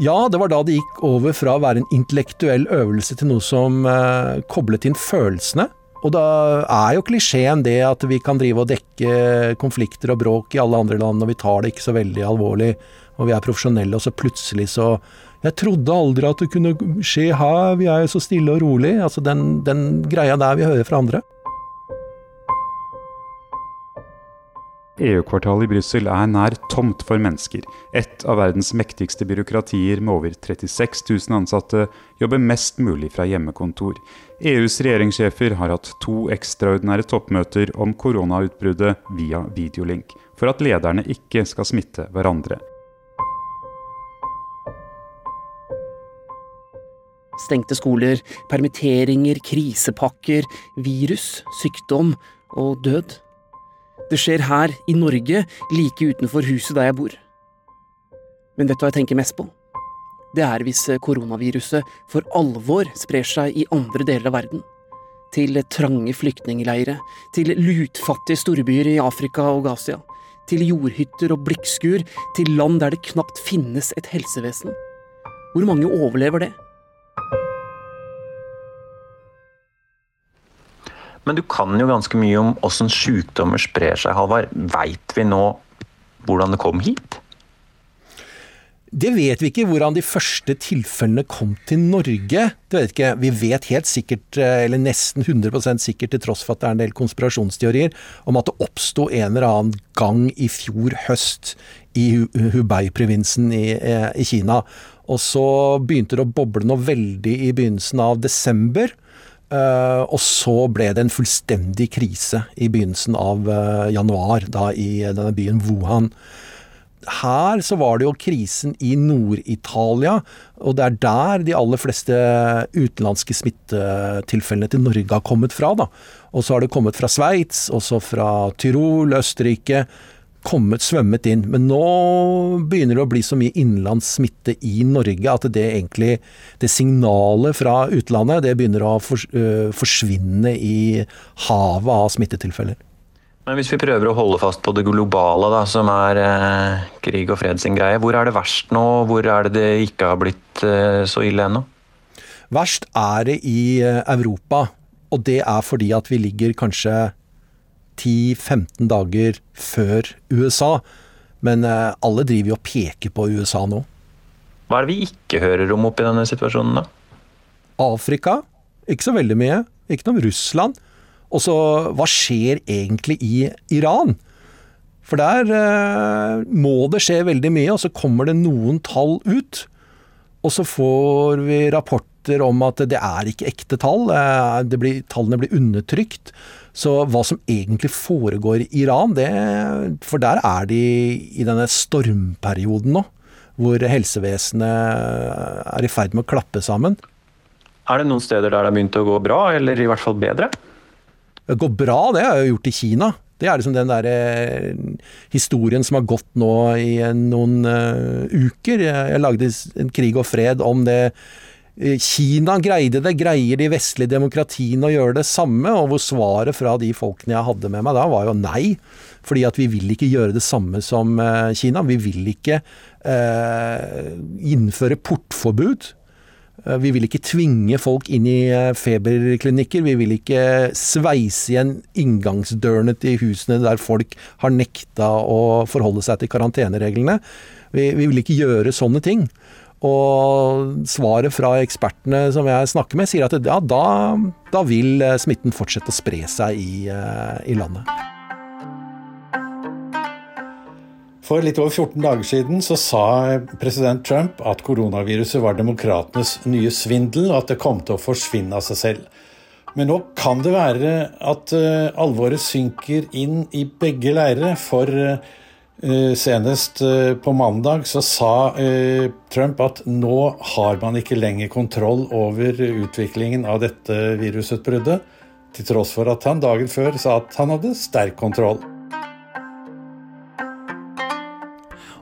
Ja, det var da det gikk over fra å være en intellektuell øvelse til noe som eh, koblet inn følelsene. Og da er jo klisjeen det at vi kan drive og dekke konflikter og bråk i alle andre land, og vi tar det ikke så veldig alvorlig, og vi er profesjonelle, og så plutselig så Jeg trodde aldri at det kunne skje her, vi er jo så stille og rolig. Altså den, den greia der vi hører fra andre. EU-kvartalet i Brussel er nær tomt for mennesker. Et av verdens mektigste byråkratier med over 36 000 ansatte jobber mest mulig fra hjemmekontor. EUs regjeringssjefer har hatt to ekstraordinære toppmøter om koronautbruddet via videolink, for at lederne ikke skal smitte hverandre. Stengte skoler, permitteringer, krisepakker, virus, sykdom og død. Det skjer her, i Norge, like utenfor huset der jeg bor. Men vet du hva jeg tenker mest på? Det er hvis koronaviruset for alvor sprer seg i andre deler av verden. Til trange flyktningleirer, til lutfattige storbyer i Afrika og Asia, til jordhytter og blikkskur, til land der det knapt finnes et helsevesen. Hvor mange overlever det? Men du kan jo ganske mye om åssen sykdommer sprer seg, Halvard. Veit vi nå hvordan det kom hit? Det vet vi ikke, hvordan de første tilfellene kom til Norge. Det vet ikke. Vi vet helt sikkert, eh, eller nesten 100 sikkert, til tross for at det er en del konspirasjonsteorier, om at det oppsto en eller annen gang i fjor høst i Hubei-provinsen i, eh, i Kina. Og så begynte det å boble noe veldig i begynnelsen av desember. Uh, og så ble det en fullstendig krise i begynnelsen av uh, januar, da i denne byen Wuhan. Her så var det jo krisen i Nord-Italia, og det er der de aller fleste utenlandske smittetilfellene til Norge har kommet fra. da. Og så har det kommet fra Sveits, også fra Tyrol, Østerrike. Kommet svømmet inn. Men nå begynner det å bli så mye innlandssmitte i Norge at det egentlig Det signalet fra utlandet det begynner å forsvinne i havet av smittetilfeller. Men hvis vi prøver å holde fast på det globale, da, som er eh, krig og fred sin greie, hvor er det verst nå? Hvor er det det ikke har blitt eh, så ille ennå? Verst er det i Europa, og det er fordi at vi ligger kanskje 10-15 dager før USA. Men eh, alle driver jo og peker på USA nå. Hva er det vi ikke hører om oppi denne situasjonen, da? Afrika? Ikke så veldig mye. Ikke noe om Russland. Og så, hva skjer egentlig i Iran? For der eh, må det skje veldig mye, og så kommer det noen tall ut. Og så får vi rapporter om at det er ikke ekte tall. Eh, blir, tallene blir undertrykt. Så hva som egentlig foregår i Iran, det For der er de i denne stormperioden nå. Hvor helsevesenet er i ferd med å klappe sammen. Er det noen steder der det har begynt å gå bra, eller i hvert fall bedre? Det går bra, det har jeg gjort i Kina. Det er liksom den der eh, historien som har gått nå i noen uh, uker. Jeg lagde en krig og fred om det Eh, Kina greide det, greier de vestlige demokratiene å gjøre det samme? Og hvor svaret fra de folkene jeg hadde med meg da, var jo nei. Fordi at vi vil ikke gjøre det samme som eh, Kina. Vi vil ikke eh, innføre portforbud. Eh, vi vil ikke tvinge folk inn i feberklinikker. Vi vil ikke sveise igjen inngangsdørene til husene der folk har nekta å forholde seg til karantenereglene. Vi, vi vil ikke gjøre sånne ting. Og svaret fra ekspertene som jeg snakker med, sier at ja, da, da vil eh, smitten fortsette å spre seg i, eh, i, landet. For litt over 14 dager siden så sa president Trump at koronaviruset var demokratenes nye svindel, og at det kom til å forsvinne av seg selv. Men nå kan det være at uh, alvoret synker inn i begge leirer, for Eh, senest eh, på mandag så sa eh, Trump at nå har man ikke lenger kontroll over utviklingen av dette virusutbruddet, til tross for at han dagen før sa at han hadde sterk kontroll.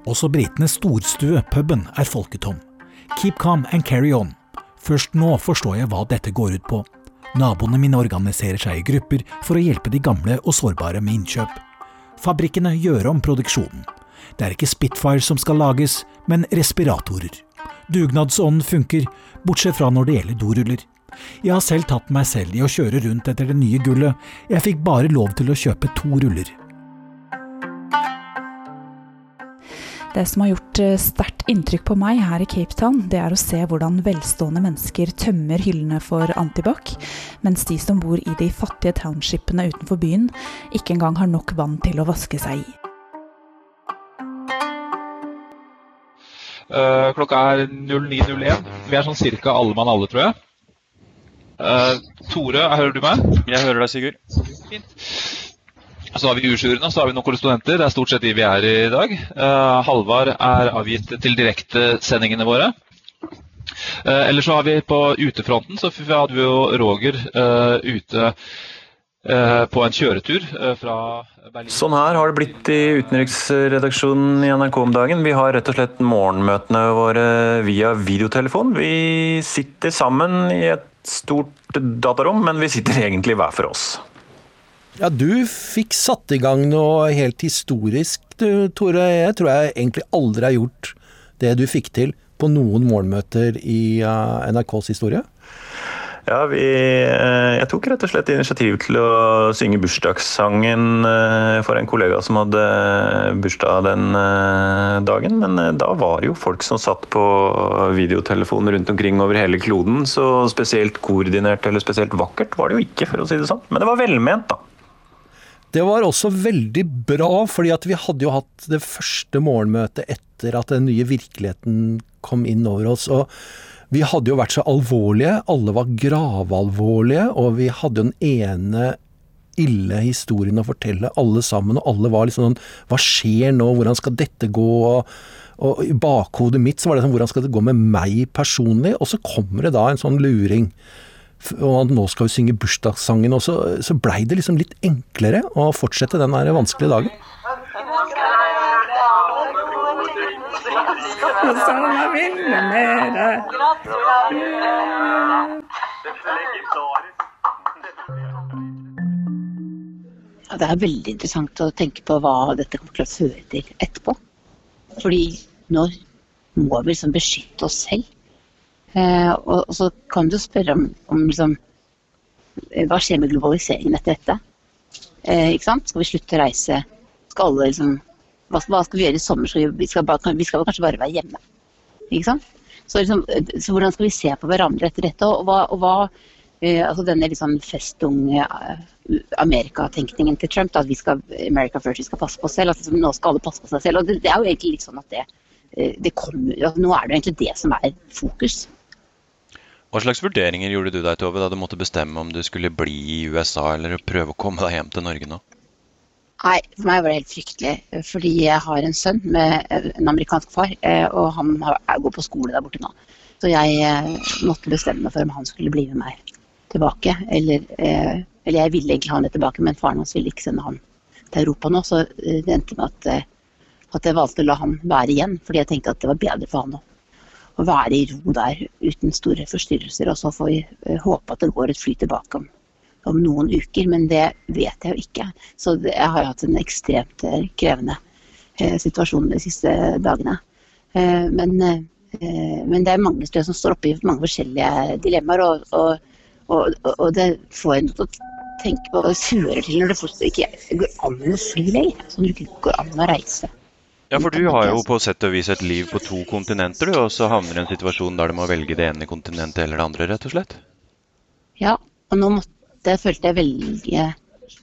Også britenes storstue, puben, er folketom. Keep calm and carry on. Først nå forstår jeg hva dette går ut på. Naboene mine organiserer seg i grupper for å hjelpe de gamle og sårbare med innkjøp. Fabrikkene gjør om produksjonen. Det er ikke Spitfire som skal lages, men respiratorer. Dugnadsånden funker, bortsett fra når det gjelder doruller. Jeg har selv tatt meg selv i å kjøre rundt etter det nye gullet, jeg fikk bare lov til å kjøpe to ruller. Det som har gjort eh, sterkt inntrykk på meg her i Cape Town, det er å se hvordan velstående mennesker tømmer hyllene for antibac, mens de som bor i de fattige townshipene utenfor byen, ikke engang har nok vann til å vaske seg i. Uh, klokka er 09.01. Vi er sånn cirka alle mann alle, tror jeg. Uh, Tore, hører du meg? Jeg hører deg, Sigurd. Fint. Så har vi U-juryen så har vi noen korrespondenter. Det er stort sett de vi er i dag. Uh, Halvard er avgitt til direktesendingene våre. Uh, Eller så har vi på utefronten, så hadde vi jo Roger uh, ute på en kjøretur fra Berlin. Sånn her har det blitt i utenriksredaksjonen i NRK om dagen. Vi har rett og slett morgenmøtene våre via videotelefon. Vi sitter sammen i et stort datarom, men vi sitter egentlig hver for oss. Ja, du fikk satt i gang noe helt historisk, du, Tore. Jeg tror jeg egentlig aldri har gjort det du fikk til på noen morgenmøter i uh, NRKs historie. Ja, vi, eh, jeg tok rett og slett initiativ til å synge bursdagssangen eh, for en kollega som hadde bursdag den dagen. Men da var det jo folk som satt på videotelefonen rundt omkring over hele kloden. Så spesielt koordinert eller spesielt vakkert var det jo ikke, for å si det sånn. Men det var velment, da. Det var også veldig bra, fordi at vi hadde jo hatt det første morgenmøtet etter at den nye virkeligheten kom inn over oss. og vi hadde jo vært så alvorlige, alle var gravalvorlige, og vi hadde jo den ene ille historien å fortelle, alle sammen, og alle var liksom sånn Hva skjer nå, hvordan skal dette gå? Og, og i bakhodet mitt så var det sånn Hvordan skal det gå med meg personlig? Og så kommer det da en sånn luring og at nå skal hun synge bursdagssangen også, så blei det liksom litt enklere å fortsette den der vanskelige dagen. Det er veldig interessant å tenke på hva dette kommer til å føre til etterpå. Fordi nå må vi liksom beskytte oss selv Eh, og, og, så kan du spørre om, om liksom, eh, hva skjer med globaliseringen etter dette? Eh, ikke sant? Skal vi slutte å reise? Skal alle liksom hva, hva skal vi gjøre i sommer? Skal vi, vi, skal bare, vi, skal kanskje bare være hjemme. Ikke sant? Så, liksom, så hvordan skal vi se på hverandre etter dette? Og hva, og hva eh, altså denne liksom festunge uh, Amerikatenkningen til Trump, da, at vi skal America first, vi skal passe på oss selv. at liksom, Nå skal alle passe på seg selv. og Det, det er jo egentlig litt sånn at det, eh, det kommer, altså, Nå er det jo egentlig det som er fokus. Hva slags vurderinger gjorde du deg, Tove, da du måtte bestemme om du skulle bli i USA eller prøve å komme deg hjem til Norge nå? Nei, for meg var det helt fryktelig. Fordi jeg har en sønn med en amerikansk far, eh, og han går på skole der borte nå. Så jeg eh, måtte bestemme meg for om han skulle bli med meg tilbake. Eller, eh, eller jeg ville egentlig ha han tilbake, men faren hans ville ikke sende han til Europa nå. Så det endte med at, at jeg valgte å la han være igjen, fordi jeg tenkte at det var bedre for han nå å være i ro der uten store forstyrrelser. Og så får vi eh, håpe at det går et fly tilbake om, om noen uker, men det vet jeg jo ikke. Så jeg har hatt en ekstremt eh, krevende eh, situasjon de siste dagene. Men, men det er mange som står oppe i mange forskjellige dilemmaer, og, og, og, og det får en til å tenke på det fører til når det ikke går an å fly lenger. Sånn det ikke går an å reise. Ja, for du har jo på sett og vis et liv på to kontinenter, du, og så havner du i en situasjon der du må velge det ene kontinentet eller det andre, rett og slett? Ja, og nå måtte følte jeg velge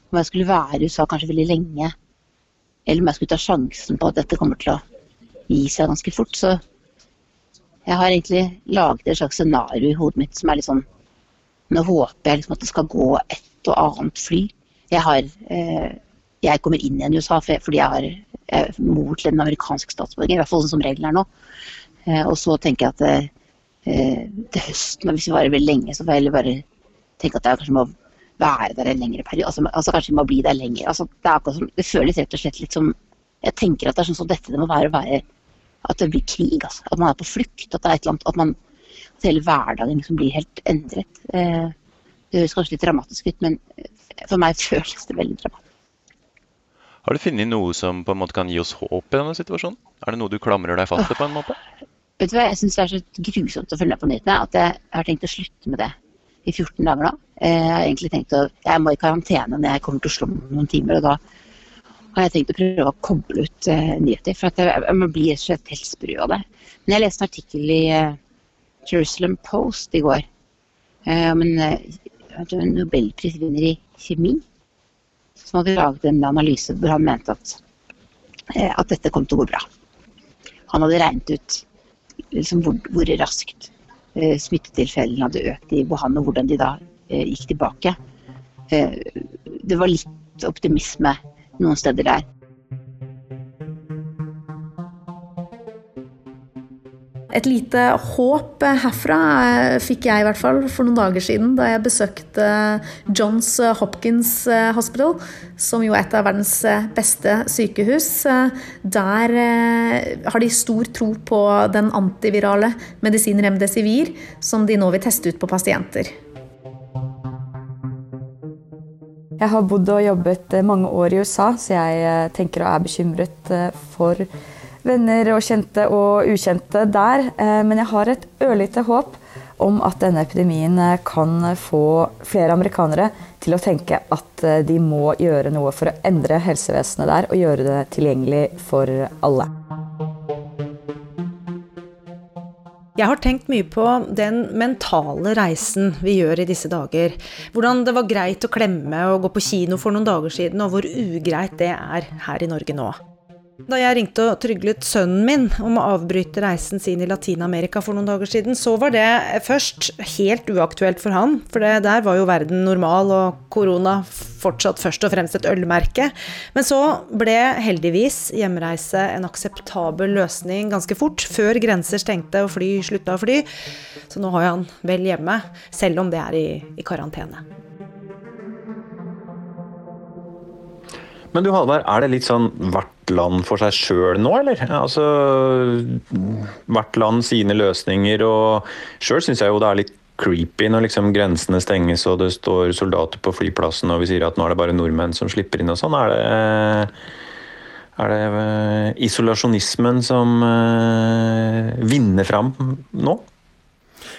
om jeg skulle være i USA kanskje veldig lenge, eller om jeg skulle ta sjansen på at dette kommer til å gi seg ganske fort. Så jeg har egentlig laget et slags scenario i hodet mitt som er litt sånn Nå håper jeg liksom at det skal gå et og annet fly. Jeg har eh, Jeg kommer inn igjen i USA fordi jeg har mor til en amerikansk statsborger, i hvert fall sånn som reglene er nå. Eh, og så tenker jeg at eh, til høsten, hvis vi varer veldig lenge, så får jeg heller bare tenke at jeg kanskje må være der en lengre periode. Altså, altså kanskje jeg må bli der lenger. Altså, det, som, det, føles rett og slett litt som Jeg tenker at det er sånn som dette det må være å være At det blir krig. Altså. At man er på flukt. At det er et eller annet At, man, at hele hverdagen liksom blir helt endret. det høres kanskje litt dramatisk ut, men for meg føles det veldig dramatisk. Har du funnet noe som på en måte kan gi oss håp i denne situasjonen? Er det noe du klamrer deg fast til på en måte? Vet du hva, Jeg syns det er så grusomt å følge med på nyhetene at jeg har tenkt å slutte med det i 14 dager nå. Eh, jeg har egentlig tenkt å, jeg må i karantene når jeg kommer til Oslo om noen timer. og da har jeg tenkt å prøve å koble ut uh, nyheter. For jeg, jeg blir og slett helt sprø av det. Men jeg leste en artikkel i uh, Jerusalem Post i går om en uh, nobelprisvinner i kjemi som hadde laget en analyse hvor han mente at, eh, at dette kom til å gå bra. Han hadde regnet ut liksom, hvor, hvor, raskt eh, smittetilfellene hadde økt i Wuhan, og hvordan de da eh, gikk tilbake. Eh, det var litt optimisme noen steder der. Et lite håp herfra eh, fikk jeg i hvert fall for noen dager siden da jeg besøkte Johns Hopkins eh, Hospital, som jo er et av verdens eh, beste sykehus. Der har de stor tro på den antivirale medisinen Remdesivir, som de nå vil teste ut på pasienter. Jeg har bodd og jobbet mange år i USA, så jeg tenker og er bekymret for venner og kjente og ukjente der. Eh, men jeg har et ørlite håp om at denne epidemien eh, kan få flere amerikanere til å tenke at eh, de må gjøre noe for å endre helsevesenet der og gjøre det tilgjengelig for alle. Jeg har tenkt mye på den mentale reisen vi gjør i disse dager. Hvordan det var greit å klemme og gå på kino for noen dager siden, og hvor ugreit det er her i Norge nå. Da jeg ringte og tryglet sønnen min om å avbryte reisen sin i Latin-Amerika for noen dager siden, så var det først helt uaktuelt for han, for det, der var jo verden normal og korona fortsatt først og fremst et ølmerke. Men så ble heldigvis hjemreise en akseptabel løsning ganske fort, før grenser stengte og fly slutta å fly. Så nå har jeg han vel hjemme, selv om det er i, i karantene. Men du Halvard, er det litt sånn hvert land for seg sjøl nå, eller? Altså, hvert land sine løsninger, og sjøl syns jeg jo det er litt creepy når liksom grensene stenges og det står soldater på flyplassen og vi sier at nå er det bare nordmenn som slipper inn og sånn. Er det, er det eh, isolasjonismen som eh, vinner fram nå?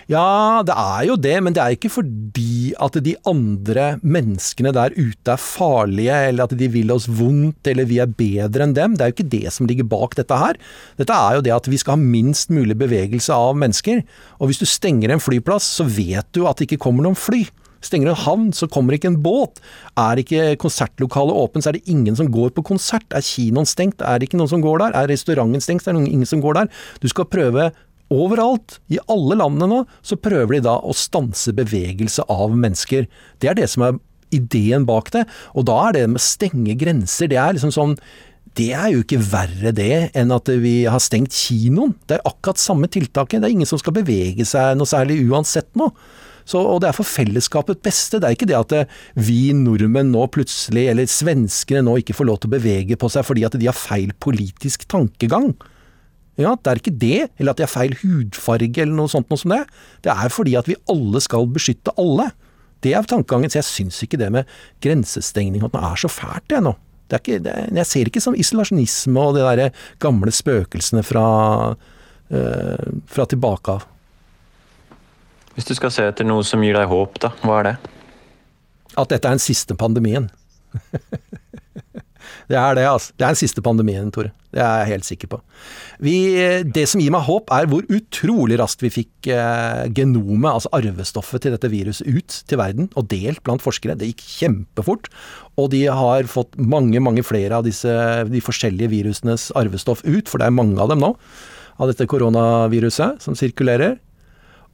Ja, det er jo det, men det er ikke fordi at de andre menneskene der ute er farlige, eller at de vil oss vondt, eller vi er bedre enn dem. Det er jo ikke det som ligger bak dette her. Dette er jo det at vi skal ha minst mulig bevegelse av mennesker. Og hvis du stenger en flyplass, så vet du at det ikke kommer noen fly. Stenger en havn, så kommer ikke en båt. Er ikke konsertlokalet åpent, så er det ingen som går på konsert. Er kinoen stengt, er det ikke noen som går der. Er restauranten stengt, så er det ingen som går der. Du skal prøve Overalt, i alle landene nå, så prøver de da å stanse bevegelse av mennesker. Det er det som er ideen bak det. Og da er det med å stenge grenser, det er liksom sånn det er jo ikke verre det enn at vi har stengt kinoen. Det er akkurat samme tiltaket. Det er ingen som skal bevege seg noe særlig uansett nå. Så, og det er for fellesskapet beste. Det er ikke det at vi nordmenn nå plutselig, eller svenskene nå, ikke får lov til å bevege på seg fordi at de har feil politisk tankegang. Ja, Det er ikke det, eller at de har feil hudfarge eller noe sånt noe som det. Det er fordi at vi alle skal beskytte alle. Det er tankegangen. Så jeg syns ikke det med grensestengning at det er så fælt, det nå. Det er ikke, det, jeg ser ikke som isolasjonisme og de der gamle spøkelsene fra, øh, fra tilbake av. Hvis du skal se etter noe som gir deg håp, da, hva er det? At dette er den siste pandemien. Det er det, altså. Det er den siste pandemien, Tore. Det er jeg helt sikker på. Vi, det som gir meg håp, er hvor utrolig raskt vi fikk eh, genomet, altså arvestoffet til dette viruset, ut til verden og delt blant forskere. Det gikk kjempefort. Og de har fått mange, mange flere av disse, de forskjellige virusenes arvestoff ut, for det er mange av dem nå, av dette koronaviruset som sirkulerer.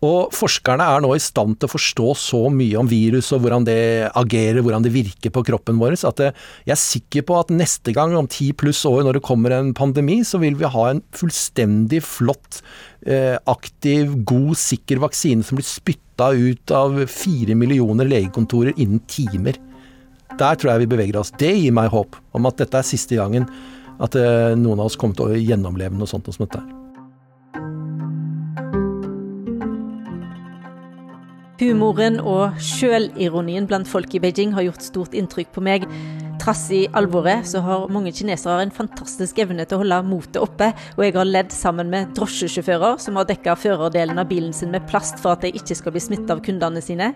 Og forskerne er nå i stand til å forstå så mye om virus og hvordan det agerer, hvordan det virker på kroppen vår, at jeg er sikker på at neste gang, om ti pluss år, når det kommer en pandemi, så vil vi ha en fullstendig flott, eh, aktiv, god, sikker vaksine som blir spytta ut av fire millioner legekontorer innen timer. Der tror jeg vi beveger oss. Det gir meg håp om at dette er siste gangen at eh, noen av oss kommer til å gjennomleve noe sånt som dette. Humoren og sjølironien blant folk i Beijing har gjort stort inntrykk på meg. Trass i alvoret så har mange kinesere en fantastisk evne til å holde motet oppe, og jeg har ledd sammen med drosjesjåfører som har dekka førerdelen av bilen sin med plast for at de ikke skal bli smittet av kundene sine.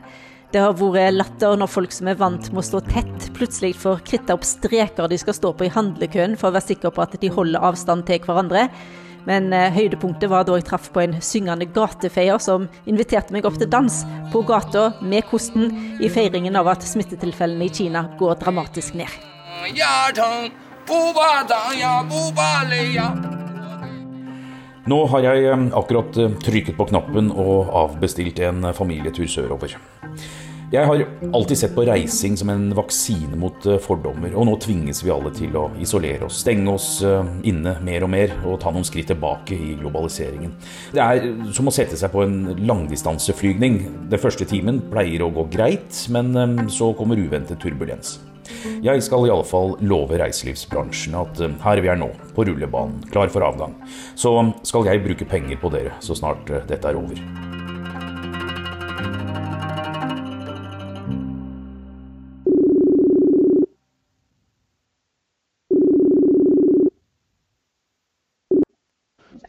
Det har vært latter når folk som er vant med å stå tett, plutselig får kritta opp streker de skal stå på i handlekøen for å være sikker på at de holder avstand til hverandre. Men eh, høydepunktet var da jeg traff på en syngende gatefeier som inviterte meg opp til dans på gata med kosten i feiringen av at smittetilfellene i Kina går dramatisk ned. Nå har jeg eh, akkurat eh, trykket på knappen og avbestilt en familietur sørover. Jeg har alltid sett på reising som en vaksine mot eh, fordommer, og nå tvinges vi alle til å isolere oss, stenge oss eh, inne mer og mer og ta noen skritt tilbake i globaliseringen. Det er som å sette seg på en langdistanseflygning. Den første timen pleier å gå greit, men eh, så kommer uventet turbulens. Jeg skal iallfall love reiselivsbransjen at her vi er nå, på rullebanen, klar for avgang, så skal jeg bruke penger på dere så snart dette er over.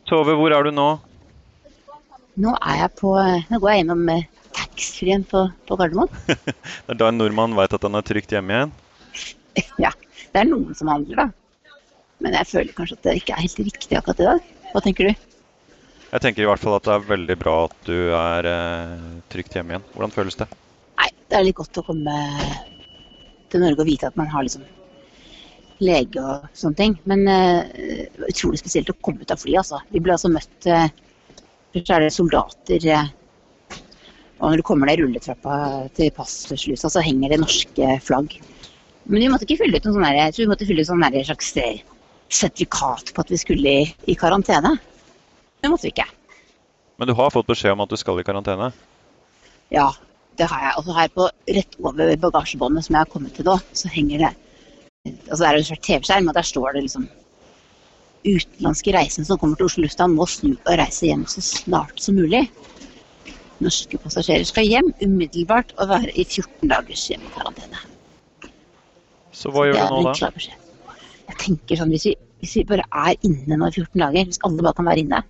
Tove, hvor er du nå? Nå er jeg på Nå går jeg gjennom eh, taxfree-en på, på Gardermoen. det er da en nordmann veit at han er trygt hjemme igjen? Ja. Det er noen som handler, da. Men jeg føler kanskje at det ikke er helt riktig akkurat i dag. Hva tenker du? Jeg tenker i hvert fall at det er veldig bra at du er eh, trygt hjemme igjen. Hvordan føles det? Nei, det er litt godt å komme til Norge og vite at man har liksom lege og sånne ting. Men uh, utrolig spesielt å komme ut av flyet, altså. Vi ble altså møtt uh, Først er det soldater uh, Og når du kommer ned rulletrappa til passslusa, så henger det norske flagg. Men vi måtte ikke fylle ut noen sånn jeg tror vi måtte fylle ut sånn slags sertifikat på at vi skulle i, i karantene. Det måtte vi ikke. Men du har fått beskjed om at du skal i karantene? Ja, det har jeg. Og så her på rett over bagasjebåndet som jeg har kommet til nå, så henger det altså Det er jo en svær TV-skjerm, og der står det liksom Utenlandske reisende som kommer til Oslo lufthavn må snu og reise hjem så snart som mulig. Norske passasjerer skal hjem umiddelbart og være i 14 dagers hjemmekarantene. Så hva gjør Det du nå, da? Jeg tenker sånn, hvis vi, hvis vi bare er inne nå i 14 dager, hvis alle bare kan være inne,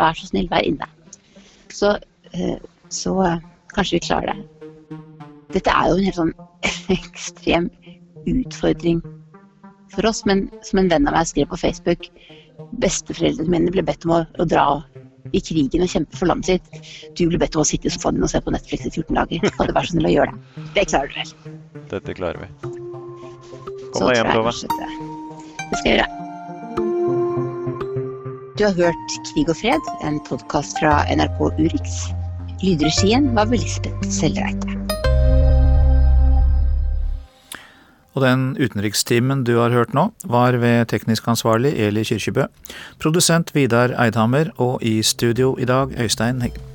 vær så snill, vær inne, så, eh, så eh, kanskje vi klarer det. Dette er jo en helt sånn ekstrem utfordring for oss, men som en venn av meg skrev på Facebook, besteforeldrene mine ble bedt om å, å dra i krigen og kjempe for landet sitt. Du ble bedt om å sitte i sofaen din og se på Netflix i 14 dager. Kan du være så snill å gjøre det? Det klarer du vel? Dette klarer vi. Kom deg hjem, Tove. Det skal jeg gjøre. Du har hørt Krig og fred, en podkast fra NRK Urix. Lydregien var ved Lisbeth Sellreite. Og den utenrikstimen du har hørt nå, var ved teknisk ansvarlig Eli Kyrkjebø, produsent Vidar Eidhammer og i studio i dag Øystein Heggen.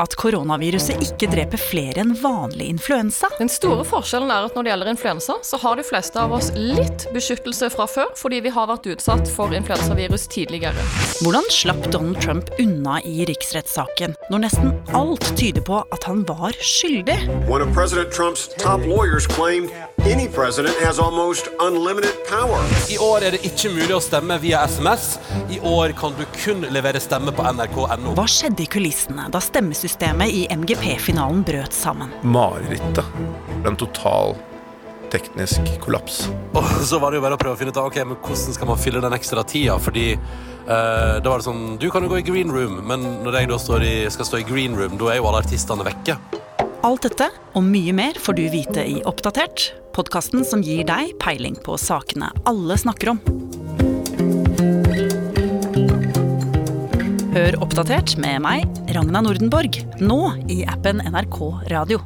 At koronaviruset ikke dreper flere enn vanlig influensa? Den store forskjellen er at når det gjelder influensa, så har de fleste av oss litt beskyttelse fra før, fordi vi har vært utsatt for influensavirus tidligere. Hvordan slapp Donald Trump unna i riksrettssaken, når nesten alt tyder på at han var skyldig? One of President Trump's top lawyers claimed any president has almost unlimited power. I år er det ikke mulig å stemme via SMS. I år kan du kun levere stemme på nrk.no. Hva skjedde i kulissene da stemmesystemet i MGP-finalen brøt sammen? Marerittet. En total teknisk kollaps. Og så var det jo bare å prøve å finne ut av ok, men hvordan skal man fylle den ekstra tida. Fordi uh, da var det sånn Du kan jo gå i green room, men når jeg da står i, skal stå i green room, da er jo alle artistene vekke. Alt dette og mye mer får du vite i Oppdatert, podkasten som gir deg peiling på sakene alle snakker om. Hør Oppdatert med meg, Ragna Nordenborg, nå i appen NRK Radio.